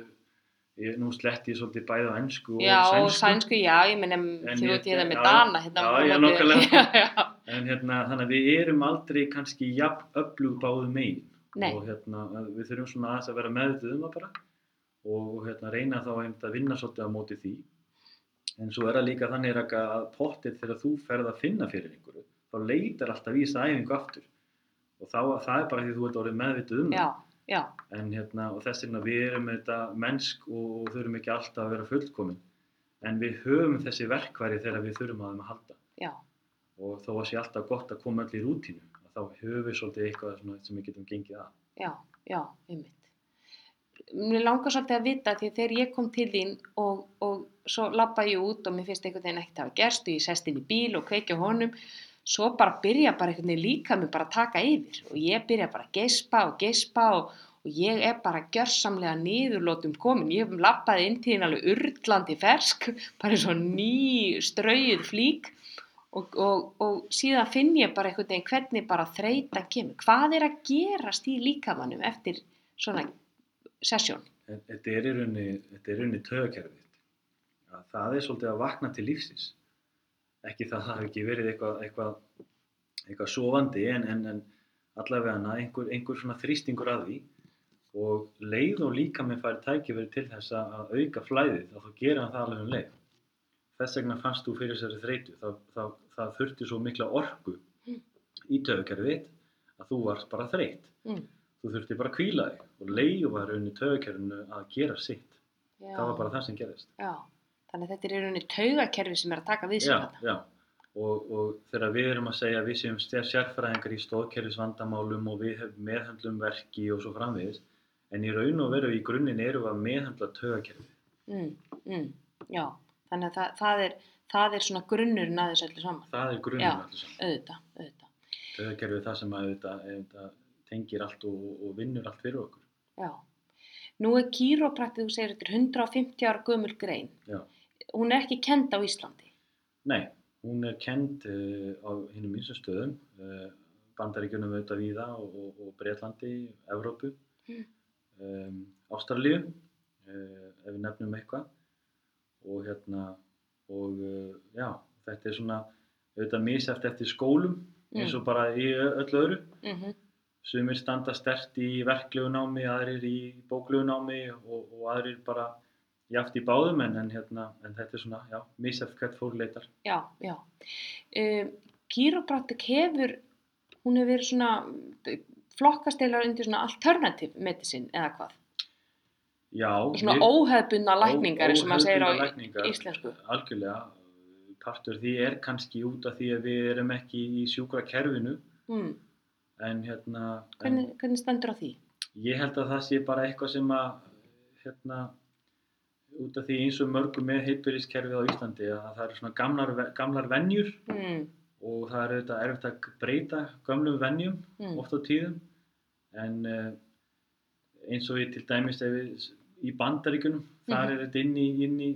ég, nú sletti ég svolítið bæði á ennsku og já, sænsku, og sænsku, já, ég menn ég- veit ég það með já, Dana hérna já, já, já, já, en hérna, þannig að við erum aldrei kannski jafn öflug báðu megin. Nei. og hérna, við þurfum svona aðeins að vera meðvituð um það bara. Og hérna, reyna þá einmitt að vinna svolítið á móti því. En svo er það líka þannig að pottið þegar þú ferð að finna fyrir einhverju þá leitar alltaf í þessa æfingu aftur. Og þá, það er bara því þú ert orðið meðvituð um já, það já, en hérna, og þess vegna við erum þetta mennsk og þurfum ekki alltaf að vera fullkomin. En við höfum þessi verkværi þegar við þurfum að þeim að halda. Já, og þó að sé alltaf gott að koma öll í rútínu að þá höfum við svolítið eitthvað svona sem við getum gengið að. Já, já, einmitt. Mér langar svolítið að vita því að þegar ég kom til þín og, og svo labba ég út og mér finnst einhvern veginn ekkert hafa gerst og ég sest inn í bíl og kveikja honum svo bara byrja bara einhvern veginn líka mig bara að taka yfir. Og ég byrja bara að geispa og geispa og, og ég er bara gjörsamlega niðurlótum komin, ég hef labbaði inn til þín alveg urlandi fersk, bara eins og ný strauð flík. Og, og, og síðan finn ég bara einhvern veginn hvernig bara þreytan kemur. Hvað er að gerast í líkamannum eftir svona sessjón? En Þetta er í rauninni, er tögakerfið það er svolítið að vakna til lífsins ekki það að það hafi ekki verið eitthvað, eitthvað, eitthvað sofandi en, en, en allavega einhver, einhver svona þrýstingur að því. Og leið og líka með færi tækifæri til þess að auka flæðið þá þá gera hann það alveg um leið. Þess vegna fannst þú fyrir þessari þreytu. Það, það, það þurfti svo mikla orku í tögakerfið þitt að þú varst bara þreytt. Mm. þú þurfti bara að kvíla þig. Og leið var rauninni tögakerfinu að gera sitt. Já, það var bara það sem gerist já. Þannig að þetta er í rauninni taugakerfi sem er að taka við sér já, þetta. já. Og, og þegar við erum að segja að við séum sér- sérfræðingar í stóðkerfisvandamálum og við hefum meðhandlum verki og svo framvegis en í raun og veru í grunninn erum við að meðhandla tögakerfið Mm, mm, já, þannig að það, það, er, það er svona grunnurinn að þessu öllu saman. það er Já. grunninn allir saman Auðvitað, auðvitað. tögakerfið er það sem að auðvitað, auðvitað tengir allt og, og vinnur allt fyrir okkur Já. Nú er kýrópraktið, þú segir, þetta er 150 ára gömul grein. Já. Hún er ekki kend á Íslandi. Nei, hún er kend uh, á hinnum einsum stöðum, uh, bandaríkjunum auðvitað víða og, og, og Breitlandi, Evrópu, Mm. um, Ástralíu, uh, ef við nefnum eitthvað. Og hérna, og já, þetta er svona auðvitað misjæft eftir skólum eins og bara í öllu öðru. mhm, Sumir standa stert í verklegu námi, aðrir í bóklegu námi og, og aðrir bara jaft í báðum en, en, hérna, en þetta er svona, já, misjæft hvert fólk leitar. já, já. Um, Kýrópraktik hefur, hún hefur verið svona flokkasteilar undir svona alternative medicine eða hvað? Já, Svona óhefbundna lækningar eins og maður segir á lækningar, íslensku. Algjörlega, partur því er kannski út af því að við erum ekki í sjúkra kerfinu Mm. en hérna, en Hvernig, hvernig stendur á því? ég held að það sé bara eitthvað sem að hérna, út af því eins og mörgum með heilbyrðiskerfið á Íslandi að það eru svona gamlar, gamlar venjur Mm. og það er auðvitað erfitt að breyta gömlum venjum Mm. oft á tíðum en uh, eins og við til dæmis við, í bandaríkunum þar Mhm. er þetta inn í, inn í,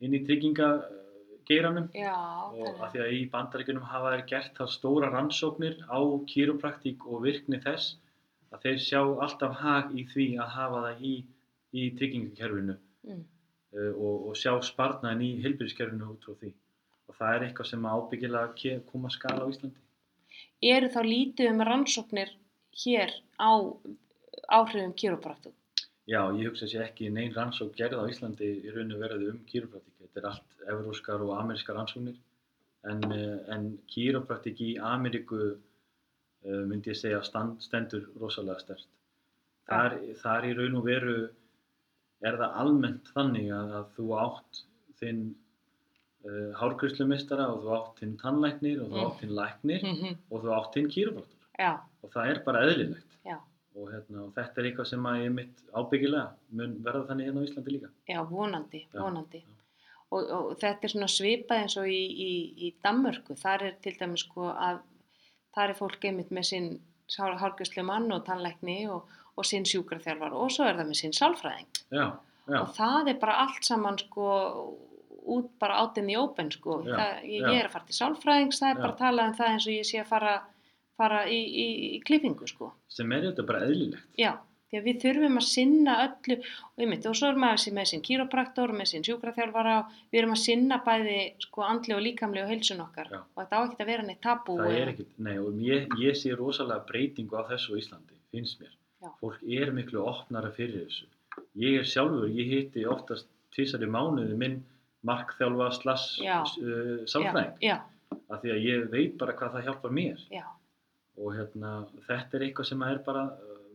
inn í tryggingageiranum Já, og að því að í bandaríkunum hafa þeir gert þá stóra rannsóknir á kýropraktík og virkni þess að þeir sjá alltaf hag í því að hafa það í, í tryggingakerfinu Mm. uh, og, og sjá sparnaðin í heilbyrðiskerfinu út frá því og það er eitthvað sem ábyggilega koma að skala á Íslandi Eru þá lítið um rannsóknir hér á áhrifum kýrópraktik? Já, ég hugsa sér ekki neinn rannsók gerð á Íslandi í raun og verið um kýropraktík. Þetta er allt evróskar og amerískar rannsóknir. En, eh, en kýropraktík í Ameríku uh, myndi ég segja stand, stendur rosalega stert. Þar, þar í raun og veru er það almennt þannig að, að þú átt þinn uh, hárgruslumistara og þú átt þinn tannlæknir og þú Mm. átt þinn læknir -hmm. og þú átt þinn. Já, Og það er bara eðlilegt. Og, hérna, og þetta er eitthvað sem að ég mitt ábyggilega mun verða þannig hérna á Íslandi líka. já, vonandi, Já, vonandi. já. Og, og þetta er svona svipað eins og í, í, í Danmörku. Þar er til dæmis sko að þar er fólk einmitt með sinn hálfgjörnslu mann og tannlækni og, og sinn sjúkraþjálfar og svo er það með sinn sálfræðing. Já, já, Og það er bara allt saman sko út bara out in the open sko. Já, það, ég, ég er að fara til sálfræðings, það er bara að tala um það eins og ég sé að fara, fara í, í, í klippingu sko. sem er þetta bara eðlilegt. Já, því að við þurfum að sinna öllu og, einmitt, og svo er maður sem með sinn kýropraktor, með sinn sjúkraþjálfara við erum að sinna bæði sko andli og líkamli og heilsun okkar Já. og þetta á ekki að vera neitt tabú. Það er ekkit, nei, og ég, ég sé rosalega breytingu á þessu á Íslandi, finnst mér. Já. Fólk er miklu opnara fyrir þessu. Ég er sjálfur, ég hitti oftast tvisar í mánuði minn markþjálfa slass uh, sálfræðing, Já, af því að ég veit bara hvað það hjálpar mér. já, Og hérna, þetta er eitthvað sem er bara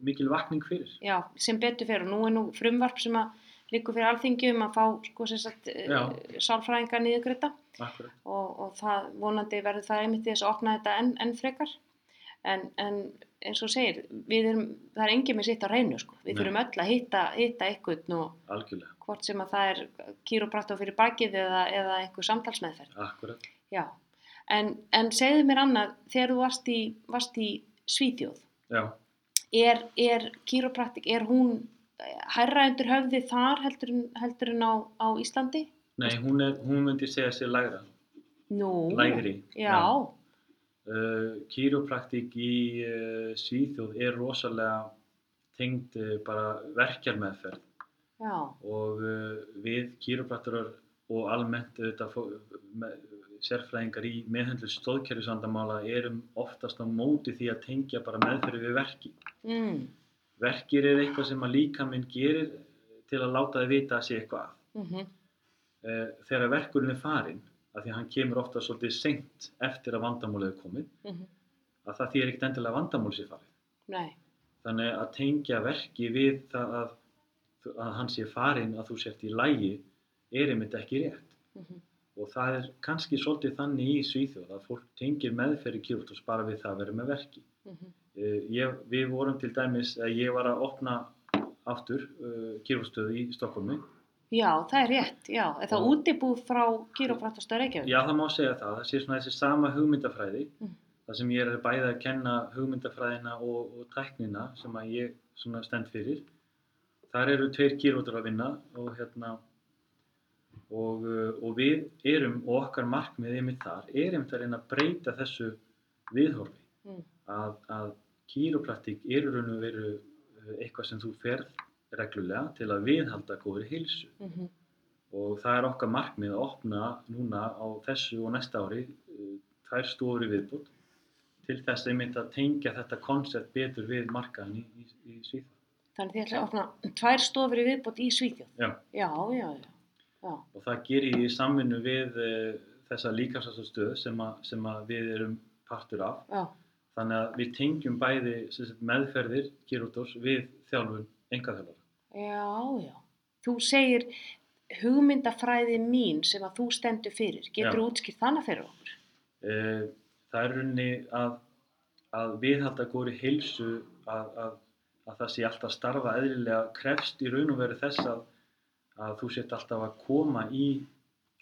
mikil vakning fyrir. já, sem betur fyrir og nú er nú frumvarp sem að líku fyrir alþingi um að fá sko sagt Já. sálfræðinga niðurgreita Akkurat. og, og það vonandi verður það einmitt í þess að opna þetta enn, enn frekar en, en eins og segir við erum, það er engin með sitt á reynu sko. við Nei. þurfum öll að hitta, hitta eitthvað nú, Algjörlega, hvort sem að það er kýrópraktor fyrir bakið eða, eða einhver samtalsmeðferð akkurat. já, en, en segðu mér annað þegar þú varst í, varst í Svíþjóð Já, er, er kýrópraktik, er hún hærra undir höfði þar heldur, heldur en á, á Íslandi? nei, hún, er, hún myndi segja sér lægra, Nú, lægri. já, Uh, kýrópraktík í uh, Svíþjóð er rosalega tengd uh, bara verkjarmeðferð já, og uh, við kýrópraktorar og almennt með, sérfræðingar í meðhendlu stóðkerfisvandamála erum oftast á móti því að tengja bara meðferði við verki. mm, Verkir er eitthvað sem að líkaminn gerir til að láta þið vita að sé eitthvað að. mhm, Uh, þegar verkurinn er farinn, af því að hann kemur ofta svolítið seint eftir að vandamálið er komið, mhm, að það þýr ekkert endilega vandamál sé farið. nei, Þannig að tengja verki við það að, að hann sé farinn að þú sért í lægi er einmitt ekki rétt. mhm, Og það er kannski svolítið þannig í Svíþjóð að fólk tengir meðferði kýrótos bara við það að vera með verki. mhm, Eh, Ég, við vorum til dæmis, að ég var að opna aftur uh, kýróstöðu í Stokkólmi. já, það er rétt, já, er það útibúð frá kýrópraktorstöð Reykjavík? Já, það má segja það. Það sé svona þessi sama hugmyndafræði. Mm. Það sem ég er bæði að kenna hugmyndafræðina og, og tæknina sem að ég svona stend fyrir. Þar eru tveir kýrótur að vinna og hérna og, uh, og við erum og okkar markmið einmitt þar er einmitt að reyna að breyta þessu viðhorfi Mm. að, að kýrópraktík er í raun og veru uh, eitthvað sem þú ferð reglulega til að viðhalda góðri heilsu Mhm, og það er okkar markmið að opna núna á þessu og næsta ári tvær stofur í viðbútt til þess einmitt að tengja þetta koncept betur við markaðin í, í, í Svíþjóð. Þannig þið ætlaði að opna tvær stofur í viðbót í Svíþjóð. Já. Já, já, já. Já. Og það gerir ég í samvinnu við uh, þessa líkafsastöð sem, sem að við erum partur af. já. Þannig að við tengjum bæði sagt, meðferðir Kirútos við þjálfun engaþjálfara. Já, já. Þú segir hugmyndafræði mín sem að þú stendur fyrir. Getur þú útskýrt þannig fyrir okkur? Eh, Það er runni að, að viðhalda góri heilsu að, að, að það sé alltaf starfa eðlilega krefst í raun og veru þess að, að þú sett alltaf að koma í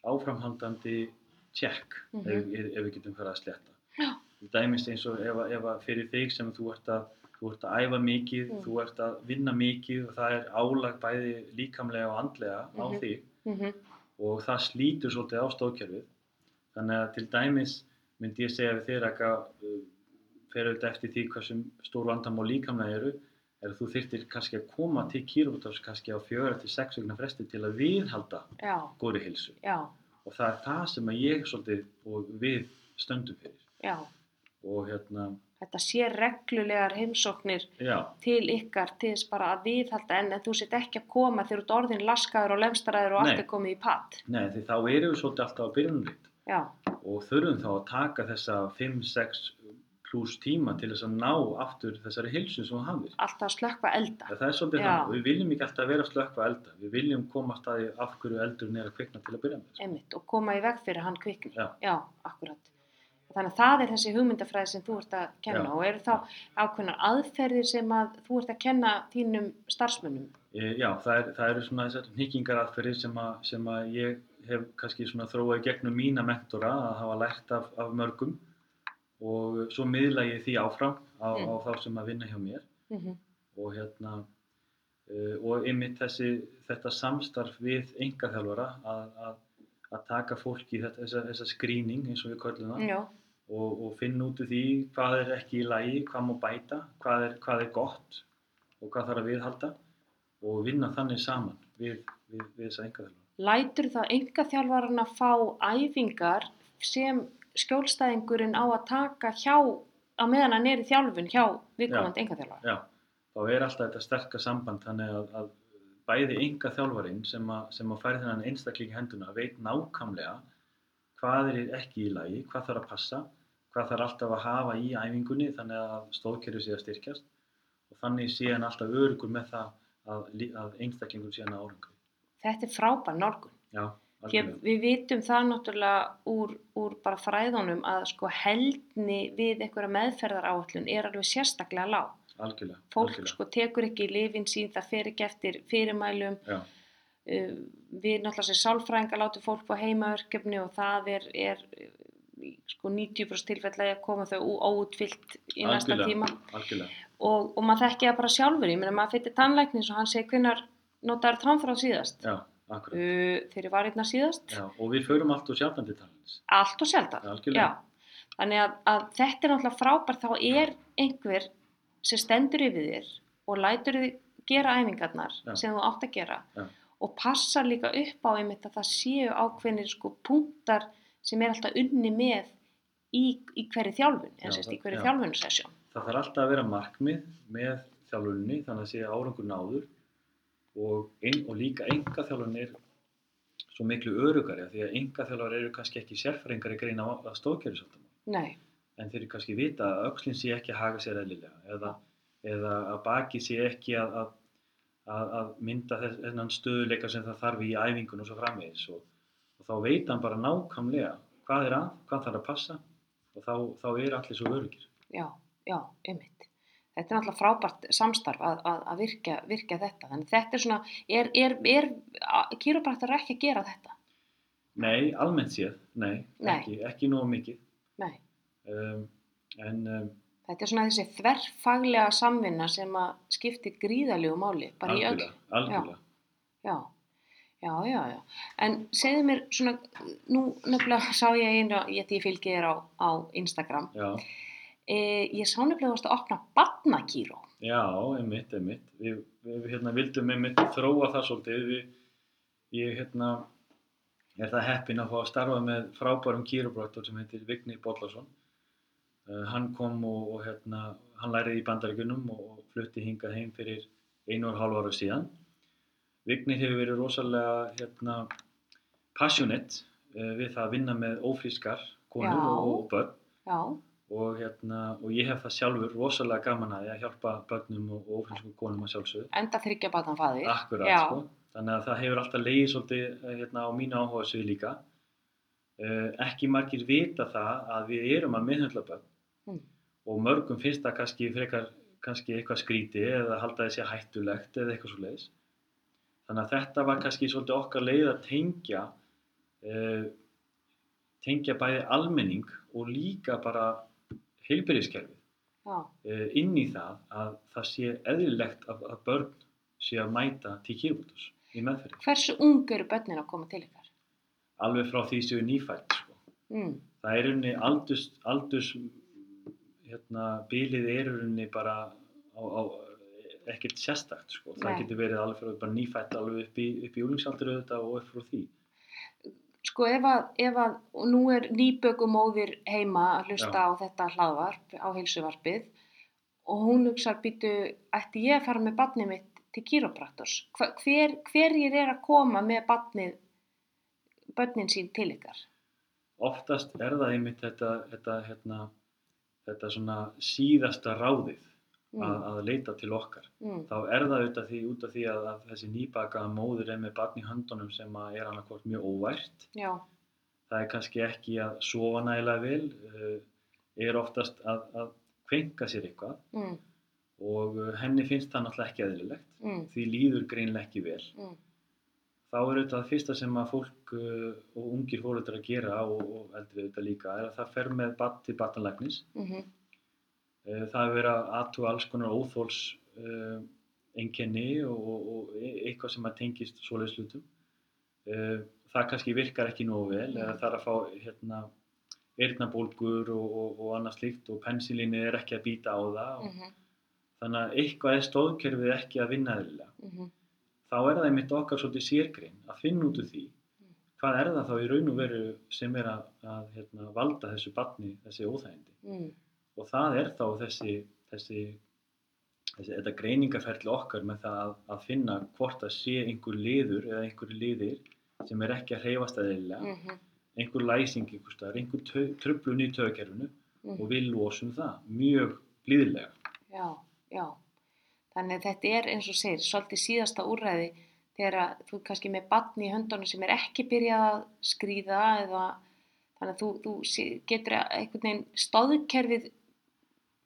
áframhaldandi tjekk Mhm. ef, ef, ef við getum fyrir að sletta. Já. Dæmist eins og ef, ef fyrir þig sem þú ert að Þú ert að æfa mikið, Mm. þú ert að vinna mikið og það er álag bæði líkamlega og andlega á Mhm. þig Mm og það slítur svolítið á stóðkerfið. Þannig að til dæmis myndi ég segja við þér að uh, fer auðvitað eftir því hversu stór vandamál líkamlega eru, að þú þyrftir kannski að koma til kýrútafs kannski á fjöra til sex vegna fresti til að viðhalda góri hilsu. já, Og það er það sem ég svolítið og við stöndum fyrir. já. Og hérna, Þetta sé reglulegar heimsóknir já, til ykkar til þess bara að viðhalda en, þú sett ekki að koma þegar þú ert orðin laskaður og lemstaraður og allt er komið í patt. nei því þá erum við svolítið alltaf á Já, og þurfum þá að taka þessa 5-6 pluss tíma til þess að ná aftur þessari hilsu sem þú hafðir. alltaf að slökka elda. Það er svolítið Já. og við viljum ekki alltaf vera að slökka elda. Við viljum koma að staði af hverju eldurinn er að kvikna til að byrja með. Einmitt, og koma í veg fyrir hann kvikni. Já. akkurat. Þannig að það er þessi hugmyndafræði sem þú ert að kenna Já. og eru þá ákveðnar aðferðir sem að þú ert að kenna þínum starfsmönnum. E, já, það, er, það eru svona þessar hnyggingaraðferðir sem, að, sem að ég hef kannski þróað í gegnum mína mentora að hafa lært af, af mörgum og svo miðla ég því áfram á, Mm. á þá sem að vinna hjá mér. Mm og hérna uh, og einmitt þessi, þetta samstarf við engaþjálfara að, að, að taka fólk í þetta, þessa, þessa skrýning eins og við köllum það. Og, og finna út úr því hvað er ekki í lagi, hvað má bæta, hvað er, hvað er gott og hvað þarf að viðhalda. Og vinna þannig saman við, við, við þessa engaþjálfara. lætur þá enga þjálfarinn að fá æfingar sem skjólstæðingurinn á að taka hjá, á meðan hann er í þjálfun hjá viðkomandi enga þjálfara. Já, þá er alltaf þetta sterka samband þannig að, að bæði enga þjálfarinn sem að, sem að færi þennan einstakling í henduna veit nákvæmlega hvað er ekki í lagi, hvað þarf að passa, hvað þarf alltaf að hafa í æfingunni þannig að stóðkerfi sé að styrkjast og þannig sé hann alltaf örugur með það að, að einstaklingur sé hann að árangri. Þetta er frábær nálgun. Já, Algjörlega. við vitum það náttúrulega úr, úr bara fræðunum að sko heldni við einhverja meðferðar áallun er alveg sérstaklega lág. algjörlega. Fólk algjörlega. sko tekur ekki lifin sín, það fer ekki eftir fyrirmælum. Já, Uh, við náttúrulega sem sálfræðingar látum fólk á heimaverkefni og það er, er sko 90% tilfellega að koma þau ó- óútfyllt í næsta Algjörlega. tíma algjörlega. og, og maður þekki það bara sjálfur, ég meina maður fyrir tannlæknis og hann segir hvinnar notar tannþráð síðast Já, akkurat. þegar ég var einna síðast Já, og við förum allt og sjálfandi talans. allt og sjaldan. Já. þannig að, að þetta er náttúrulega frábært þá er einhver sem stendur yfir þér og lætur þið gera æfingarnar Já. sem þú átt að gera Já. og passar líka upp á einmitt að það séu ákveðnir sko punktar sem er alltaf unni með í, í hverju þjálfun, í hverju já. þjálfunarsessjón. Það þarf alltaf að vera markmið með þjálfunni þannig að sé árangur náður og, ein, og líka enga þjálfun er svo miklu örugari því að enga þjálfur eru kannski ekki sérfræðingar í greina að stóðkerfisáttamál Nei, en þeir eru kannski vita að öxlinn sé ekki að haga sér eðlilega eða, eða að baki sé ekki að, að, að, að mynda þennan stöðuleika sem það þarf í æfingun og svo framvegis og, og þá veit hann bara nákvæmlega hvað er að, hvað þarf að passa og þá, þá er allir svo örugir. já, já, einmitt. Þetta er náttúrulega frábært samstarf að, að, að virka, virka þetta. Þannig þetta er svona, er, er, er kýrópraktar ekki að gera þetta? Nei, almennt séð, nei, Nei. ekki, ekki nógu mikið. Nei. Um, en um, Þetta er svona þessi þverfaglega samvinna sem að skiptir gríðalegu máli, bara í öll. algjörlega, algjörlega. Já, já, já, já. En segðu mér svona, nú nefnilega sá ég einu, ég því fylgi þér á, á Instagram, Já, e, ég sá nefnilega að opna badnakíró. já, einmitt, einmitt. Við, við hérna, vildum einmitt þróa það svolítið. Við, ég hérna, er það heppin að fá að starfa með frábærum kýróbraktor sem heitir Vigni Bollarsson. Uh, hann kom og, og hérna, hann læriði í bandaríkunum og, flutti hingað heim fyrir einu og hálf ára síðan. Vignir hefur verið rosalega hérna, passionate uh, við það að vinna með ófrískar konur Já. og börn Já, og, hérna, og ég hef það sjálfur rosalega gaman að því að hjálpa börnum og, ófrískum konum að sjálfsögðu. enda þryggja batan fæðir. Akkurat, Já. sko. Þannig að það hefur alltaf leiðið svolítið eh, hérna, á mínu áhuga svið líka. Uh, ekki margir vita það að við erum að miðhundla börn Mm. og mörgum finnst það kannski frekar kannski eitthvað skríti eða halda þessi hættulegt eða eitthvað svo leiðis. Þannig að þetta var kannski svolítið okkar leið að tengja uh, tengja bæði almenning og líka bara heilbyrðiskerfið uh, inn í það að það sé eðlilegt að, að börn sé að mæta til kýrbútus í meðferði. hversu ung eru börnin að koma til ykkar? Alveg frá því séu nýfætt. Sko. Mm. Það er unni aldurs, aldurs hérna, bilið er unni bara á, á ekkert sérstakt. Sko. Það Nei. getur verið alveg frá bara nýfætt alveg upp í, í úlingsaldur og upp frá því. Sko ef að, ef að, og nú er nýbökumóðir heima að hlusta Já. á þetta hlaðvarp, á heilsuvarpið og hún hugsar býtu, ætti ég að fara með barnið mitt til kýrópraktors? Hver, hverjir er að koma með barnið, börnin sín til ykkar? Oftast er það einmitt þetta, þetta, hérna, þetta svona síðasta ráðið Mm. að, að leita til okkar. Mm. þá er það auðvitað því, út af því að, að þessi nýbakaða móður er með barn í höndunum sem er annarkvort mjög óvært. Já, Það er kannski ekki að sofa nægilega vel, uh, er oftast að, að kvenka sér eitthvað mm. og uh, henni finnst það náttúrulega ekki eðlilegt. Mm. Því líður greinlega ekki vel. Mm. Þá er auðvitað það fyrsta sem að fólk uh, og ungir fólkdrar að gera og, og eldri auðvitað líka er að það fer með barn til barnalagnis Mm Eh, Það hefur verið að aðtúa alls konar óþóls uh, einkenni og, og, og eitthvað sem að tengist svoleiðis hlutum. Uh, það kannski virkar ekki nógu vel eða það er að fá hérna, eyrnabólgur og, og, og annað slíkt og pensilínu er ekki að býta á það. Og, -hmm. Þannig að eitthvað er stóðkerfið ekki að vinna eðlilega. Mm Þá er það einmitt okkar svolítið sérgrein að finna út úr því hvað er það þá í raun og veru sem er að, að hérna, valda þessu barni, þessi óþægindi mm. Og það er þá þessi, þessi, þessi þetta greiningaferli okkar með það að, að finna hvort það sé einhver liður eða einhver liðir sem er ekki að hreyfast eðlilega, Mm einhver læsing einhver staðar, einhver truflun í töðkerfinu -hmm. og við losum það mjög blíðilega. Já, já. Þannig að þetta er eins og segir, svolítið síðasta úrræði þegar að þú ert kannski með batni í höndunum sem er ekki byrjað að skrýða eða þannig að þú, þú getur einhvern veginn stóðkerfið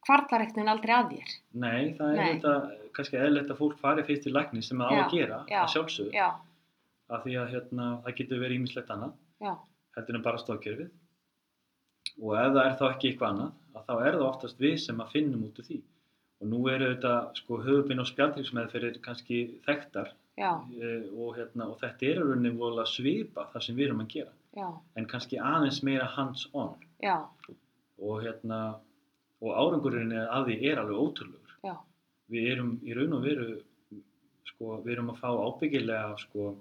kvartlar einhvern veginn aldrei að þér. Nei, það er Nei. þetta kannski eðlilegt að fólk fari fyrst til lækni sem það á að gera, já, að sjálfsögðu, Já, af því að hérna, það getur verið ímislegt annað, heldur en bara stóðkerfið og ef það er þá ekki eitthvað annað, að þá er það oftast við sem að finnum út úr því. Og nú eru þetta sko höfubinn og spjaldriksmeðferðir kannski þekktar. E, og, hérna, og þetta er rauninni vola svipa það sem við erum að gera. Já, en kannski aðeins meira hands on já, og hérna og árangurinn að því er alveg ótrúlegur já, við erum í raun og veru sko, við erum að fá ábyggilega sko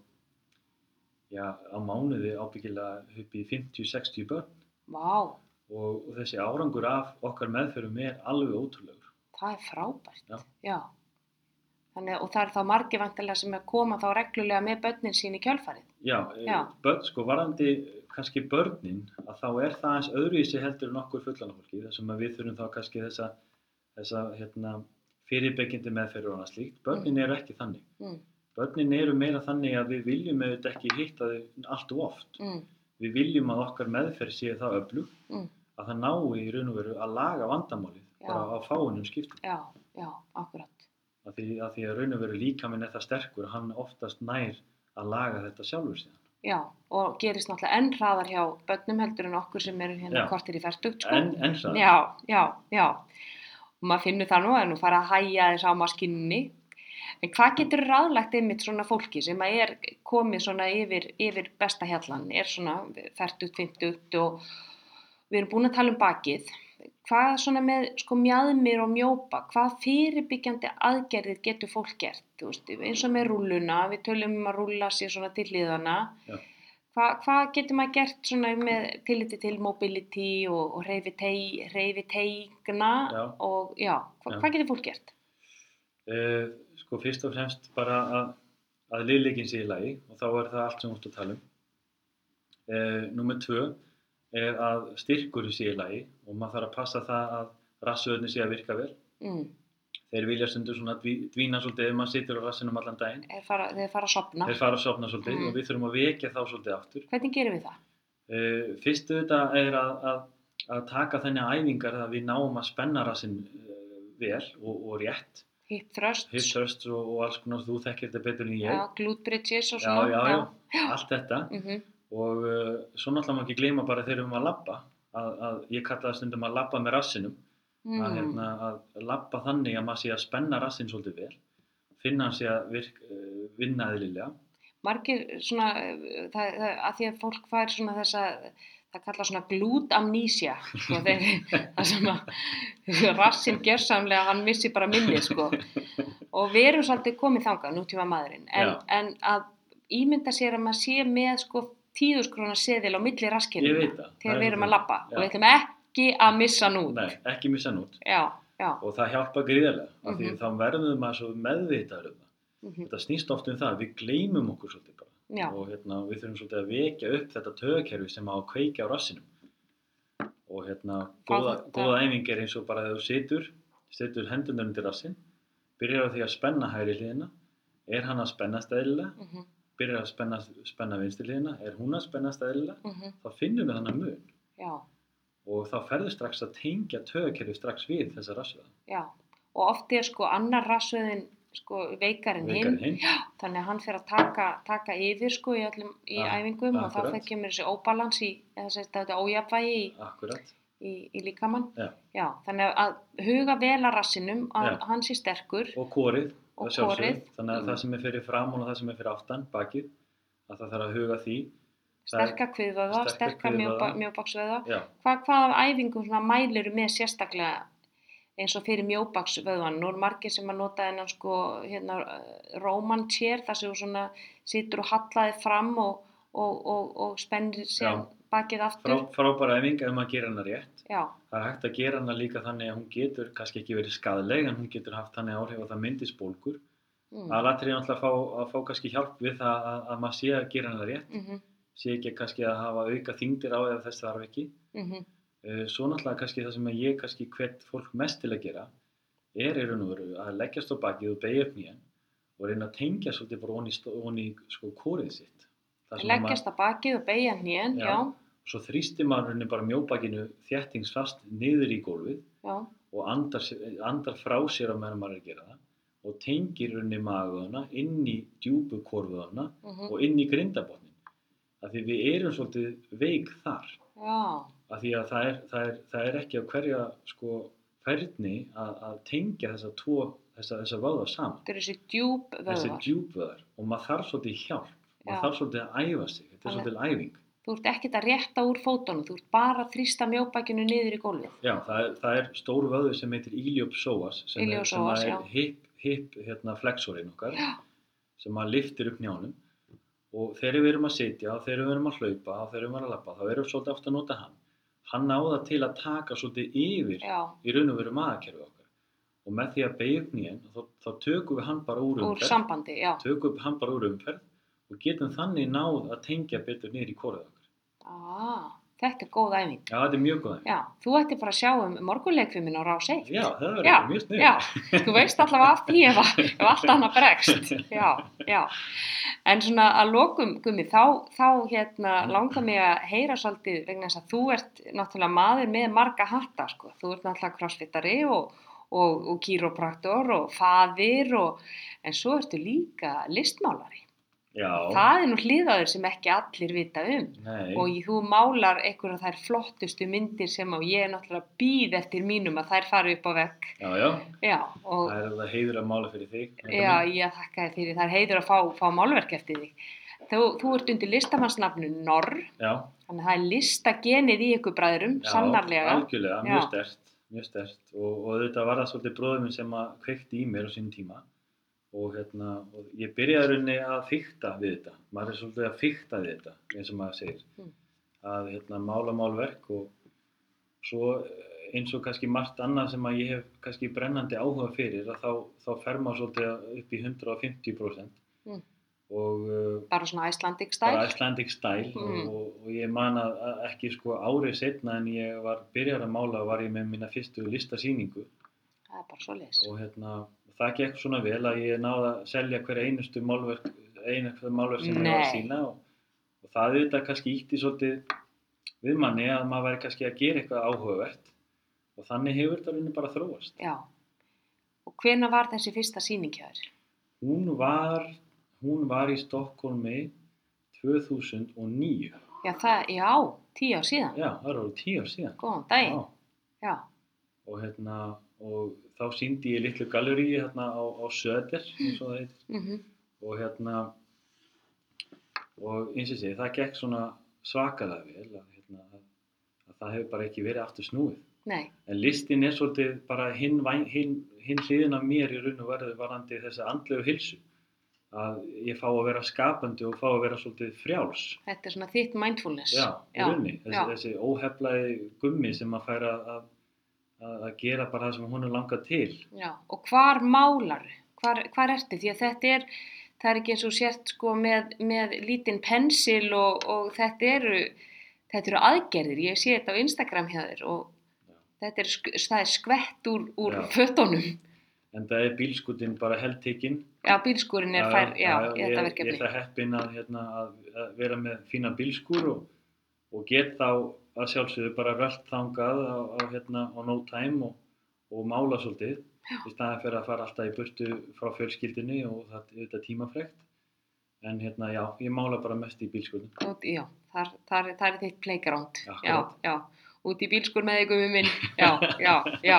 já, á mánuði ábyggilega upp í 50-60 börn vá, og, og þessi árangur af okkar meðferðum er alveg ótrúlegur það er frábært. Já. já. Þannig, og það er þá margir vantilega sem er koma þá reglulega með börnin sín í kjölfarið. já, Já. já. börn, sko varandi kannski börnin, að þá er það eins öðruvísi heldur en okkur fullana fólki þar sem við þurfum þá kannski þessa þessa hérna fyrirbyggjandi meðferður og annað slíkt, börnin eru ekki þannig. Mm, börnin eru meira þannig að við viljum auðvitað ekki hitta þau allt og oft. Mm, við viljum að okkar meðferð sé það öflug mm, að það nái í raun og veru að laga vandamálið Já. bara á fáinum skiptum. Já, já, akkurat. að því að, því að raun og veru líka minn er það sterkur hann oftast nær að laga þetta sjálfur síðan Já, og gerist náttúrulega enn hraðar hjá börnum heldur en okkur sem eru hérna Já. kortir í færtugt, sko. en, en það Já, já, já. Og maður finnur það nú að nú fara að hæja þess á maskinni. En hvað getur ráðlagt einmitt svona fólki sem að er komið svona yfir, yfir besta hjallan, er svona færtugt, fymtugt og við erum búin að tala um bakið. Hvað svona með sko mjaðmir og mjópa, hvað fyrirbyggjandi aðgerðir getur fólk gert? Þú veist, eins og með rúlluna, við tölum um að rúlla sér svona til hliðana. Hva, hvað getur maður gert svona með tilliti til mobility og, og reyfi teigna og já, hva, Já. hvað getur fólk gert? Uh, sko fyrst og fremst bara að, að liðleikin sé í lagi og þá er það allt sem ert að tala um. Uh, Númer tvö er að styrkur sé í lagi og maður þarf að passa það að rassöðunni sé að virka vel. Mm. Þeir vilja stundu svona dví- dvína svolítið ef maður situr á rassinum allan daginn. Fara, þeir fara að sopna. Þeir fara að sofna svolítið Mhm. og við þurfum að vekja þá svolítið aftur. Hvernig gerum við það? Uh, fyrst auðvitað er að, að, að taka þenni æfingar að við náum að spenna rassin uh, vel og, og rétt. Hip thrusts, Hip thrusts og, og alls konar, þú þekkir þetta betur en ég. já, glute bridges og já, svona. já, já, allt þetta. Mm Og uh, svo náttúrulega má ekki gleyma bara þegar við erum að labba, að, að ég kalla það stundum að labba með rassinum, Mm. að, hérna, að labba þannig að maður sé að spenna rassin svolítið vel, finna hann sé að virk, uh, vinna eðlilega. Margir svona, uh, það, það, að því að fólk fær svona þessa, það kalla svona glútamnísja, sko, þeir, það sem að rassin gjörsamlega, hann missi bara minni, sko. Og við erum svolítið komið þangað, nútíma maðurinn, en, en að ímynda sér að maður sé með, sko, tíðuskrona seðil á milli raskinu þegar við er erum að Já. og við ætlum ekki að missa nút. Nei, ekki missa hann út. Já, já. Og það hjálpa gríðarlega, af því Mhm. þá verðum maður svo meðvitaður um það. mhm, Þetta snýst oft um það, við gleymum okkur svolítið bara. Já, og hérna, við þurfum svolítið að vekja upp þetta tögakerfi sem á að kveikja á rassinum og hérna góða, góða æfing er eins og bara þegar þú situr situr hendunar undir rassin byrjar því að spenna hægri hliðina er hann að spennast eðlilega mhm, byrjar að spenna, spenna vinstri hliðina er hún að spennast eðlilega mhm, þá finnum við þannig mun. Já, og þá ferður strax að tengja tögakerfi strax við þessa rassveða já. Og oft er sko annar rassöðin sko veikar en hinn, veikar hinn. Þannig að hann fer að taka, taka yfir sko í öllum í Ja, æfingum og þá akkurat. fer kemur þessi óbalans í, þetta ójafvægi í, akkurat. í, í líkamann. Já. þannig að huga vel að rassinum, að Já. hann sé sterkur. Og kórið og kórið, þannig að Mm. það sem er fyrir framan og það sem er fyrir aftan bakið að það þarf að huga því Það er- sterka kviðvöða, sterka sterka kviðvöðva. mjóbaksvöða. já, Hvað, af æfingum mæliru með sérstaklega eins og fyrir mjóbaksvöðvan? Nú er margir sem að nota þennan sko hérna Roman chair þar sem þú svona situr og hallaði fram og, og, og, og spennir sér bakið frá, aftur. frábæra æfing ef maður gerir hana rétt Já, það er hægt að gera hana líka þannig að hún getur kannski ekki verið skadleg en hún getur haft þannig áhrif að það myndist bólgur mm. aðlatri er náttúrulega að fá, að fá kannski hjálp við það að, að maður sé að gera hana rétt mm sé ekki kannski að hafa auka þingdir á ef þess þarf ekki -hmm. Eh, svo náttúrulega kannski það sem að ég kannski hvert fólk mest til að gera er í raun og veru að leggjast á bakið og beigja upp nýjan og reyna að tengja svolítið bara onni, sko kórið sitt Það að Leggjast að bakið og beigja hnén, já, Já. Svo þrýstir maður rauninni bara mjóbakinu þjættingsfast niður í gólfið já, og andar, andar frá sér á meðan maður er að gera það og tengir rauninni maguðana inn í djúpu korfuðana mhm, og inn í grindabotnin af því við erum svolítið veik þar. Já, af því að það er, það er, það er ekki á hverja sko ferni að, að tengja þessa tvo, þessa, þessa vöða saman. Þetta er þessi djúb þessi vöðvar. djúpvöðar og maður þarf svolítið hjálp. Já. maður þarf svolítið að æfa sig. Þetta er svolítið æfing Þú ert ekkert að rétta úr fótunum, þú ert bara að þrýsta mjóbakinu niður í gólfið. Já, það er, það er stór vöðu sem heitir iliopsoas sem Iliopsoas, er, er hip, hip hérna, flexorinn okkar Já. sem að liftir upp njánum og þegar við erum að sitja þegar við erum að hlaupa þegar við erum að lappa þá erum við svolítið ofta að nota hann. Hann náða til að taka svolítið yfir Já, í raun og veru maðakerfi okkar. Og með því að beigja upp nýjan þá, þá tökum við hann bara úr umferð. sambandi, já. tökum við hann bara úr umferð og getum þannig náð að tengja betur niður í kórið okkar Ah, þetta er góð æfing. Já, þetta er mjög góð æfing. Já, þú ætti bara að sjá um morgunleikfiminn á rás 1. Já, það verður mjög snið Já, þú veist allavega af því ef, ef allt annað bregst. Já, já. En svona að lokum, Gummi, þá, þá hérna langar mig að heyra svolítið vegna þess að þú ert náttúrulega maður með marga hatta, sko. Þú ert náttúrulega crossfittari og, og, og kýrópraktor og faðir og, en svo ertu líka listmálari. Já, Það er nú hliðaður sem ekki allir vita um. nei, og þú málar einhverja þær flottustu myndir sem að ég er náttúrulega býð eftir mínum að þær fara upp á vegg. Já, já, og það er alveg heiður að mála fyrir þig. Já, ég þakka þér fyrir. Það er heiður að fá, fá málverk eftir þig. Þú, þú ert undir listamannsnafnu Norr. Já, þannig að það er listagenið í ykkur bræðurum já, sannarlega. algjörlega, mjög stert, mjög stert og, og þetta var það svolítið bróður minn sem að kveikti í mér á sín tíma og hérna, og ég byrjaði rauninni að fykta við þetta, maður er svolítið að fykta við þetta, eins og maður segir, Mm. að hérna, mála málverk og svo eh, eins og kannski margt annað sem að ég hef kannski brennandi áhuga fyrir, að þá, þá fer maður svolítið upp í 150% Mm. og uh, Bara svona Icelandic stæl. Icelandic style Mm. og, og ég man að ekki sko árið setna en ég var byrjar að mála var ég með mína fyrstu listasýningu er og hérna það gekk svona vel að ég náði að selja hver einustu málverk einustu málverk sem ég var að sína og, og það auðvitað kannski ítti svolítið við manni að maður væri kannski að gera eitthvað áhugavert og þannig hefur þetta rauninni bara þróast Já. Og hvena var þessi fyrsta þér? hún var hún var í Stokkólmi 2009 Já, það, já, tíu ár síðan. já, það eru tíu ár síðan Góðan daginn. Já. og hérna og þá síndi ég litlu galleríi hérna á, á Söder eins og það heitir. Mm og hérna og eins og sé, það gekk svona svakalega vel að, hérna, að, að það hefur bara ekki verið aftur snúið. Nei, en listin er svolítið bara hinn, hinn, hinn hliðin af mér í raun og verðu varandi þessa andlegu hilsu að ég fá að vera skapandi og fá að vera svolítið frjáls. Þetta er svona þitt mindfulness. já, í raunni, þessi, þessi óheflaði gummi sem að færa að, að, gera bara það sem hún er langað til Já, og hvar málar, hvar, hvar ertu? Því að þetta er, það er ekki eins og sért sko með, með lítinn pensil og, og þetta eru, þetta eru aðgerðir. Ég sé þetta á Instagram hjá þér og Já. þetta er, er skvett úr, úr Já. fötunum. en það er bílskutin bara heldtekinn Já, bílskúrin er fær, já, í ég, þetta ég verkefni. er það heppin að, hérna, að, vera með fína bílskúr og, og get þá að sjálfsögðu bara rölt þangað á, á, hérna, á no time og, og mála svolítið í staðan fyrir að fara alltaf í burtu frá fjölskyldinni og það er þetta tímafrekt en hérna já, ég mála bara mest í bílskúrinu Út, já, þar, þar, þar er þitt playground. Já, Akkurat. já, út í bílskúr með þig gummi minn. Já, já, já.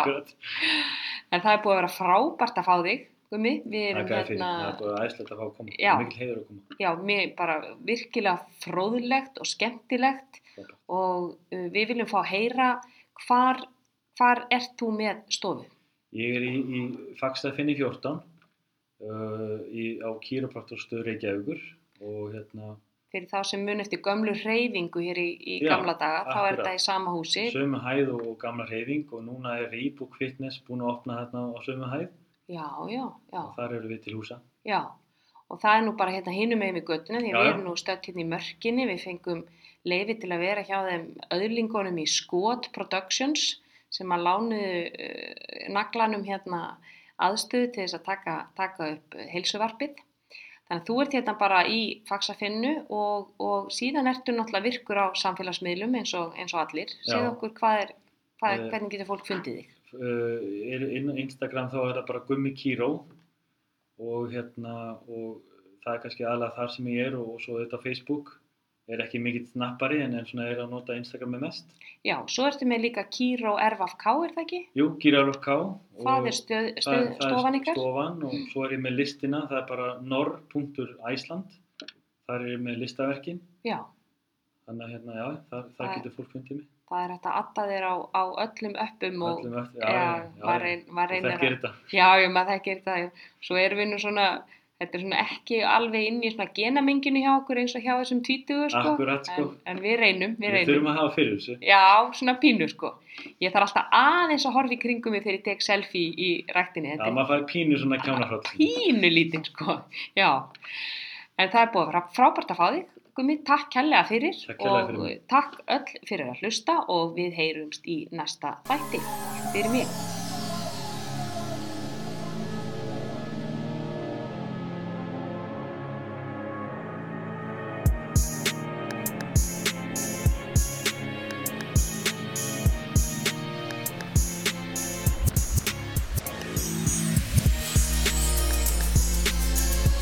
En það er búið að vera frábært að fá þig, gummi. Við erum fyrir, hérna... það er bara æslegt að fá að koma Já. mikil heiður að koma já, mér bara virkilega fróðlegt og skemmtilegt Frábært. og uh, við viljum fá að heyra hvar, hvar ert þú með stofu? Ég er í, í Fagstafinni 14 uh, í, á Kýropraktorstöð Reykjavíkur og hérna Fyrir þá sem mun eftir gömlu hreyfingu hér í, í Já, gamla daga, þá er akkurat. þetta í sama húsi. sömu hæð og, gamla reyfing og núna er Reebok Fitness búin að opna þarna á sömu hæð Já, já, já, og þar eru við til húsa. já. Og það er nú bara hérna hinum með við göttuna því Já, við erum nú stödd hérna í mörkinni, við fengum leifi til að vera hjá þeim öðlingunum í Skot Productions sem að lánuðu uh, naglanum hérna aðstöðu til þess að taka, taka upp heilsuvarpið. Þannig að þú ert hérna bara í faxafinnu og, og síðan ertu náttúrulega virkur á samfélagsmiðlum eins og, eins og allir. Segð okkur hvað er, hvað er, Eh, hvernig getur fólk fundið þig? Uh, er Instagram þá er það bara Gummi Kíró og hérna og það er kannski aðalega þar sem ég er og, og svo þetta Facebook er ekki mikill snappari en, en svona er að nota Instagram með mest. Já, svo ertu með líka Kíró RFK, er það ekki? Jú, Kírarok K. Það er stöð, stöð, það, það stofan er ykkar? stofan og svo er ég með listina, það er bara nor.æsland, þar er ég með listaverkin, Já, þannig að hérna, já, þar, þar Það- getur fólk fundið mig. Það er hægt að adda þér á, á öllum öppum og Öllum eftir, já, já, maður reyn- þú reynir þekkir þetta. já, já, maður þekkir já. svo erum við nú svona, þetta er svona ekki alveg inn í svona genamenginu hjá okkur eins og hjá þessum tvítugu, sko, Akkurat, sko. en, en við reynum, við Við þurfum að hafa fyrir þessu. Já, svona pínu, sko. Ég þarf alltaf aðeins að horfa í kringum mig þegar ég tek selfie í ræktinni, Já, þetta maður fær pínu svona kjánafrátt. pínu lítinn, sko, já. En það er búið frábært að fá þig, Gumi, takk kærlega fyrir Takk fyrir og mig. takk öll fyrir að hlusta og við heyrumst í næsta þætti. Fyrir mig.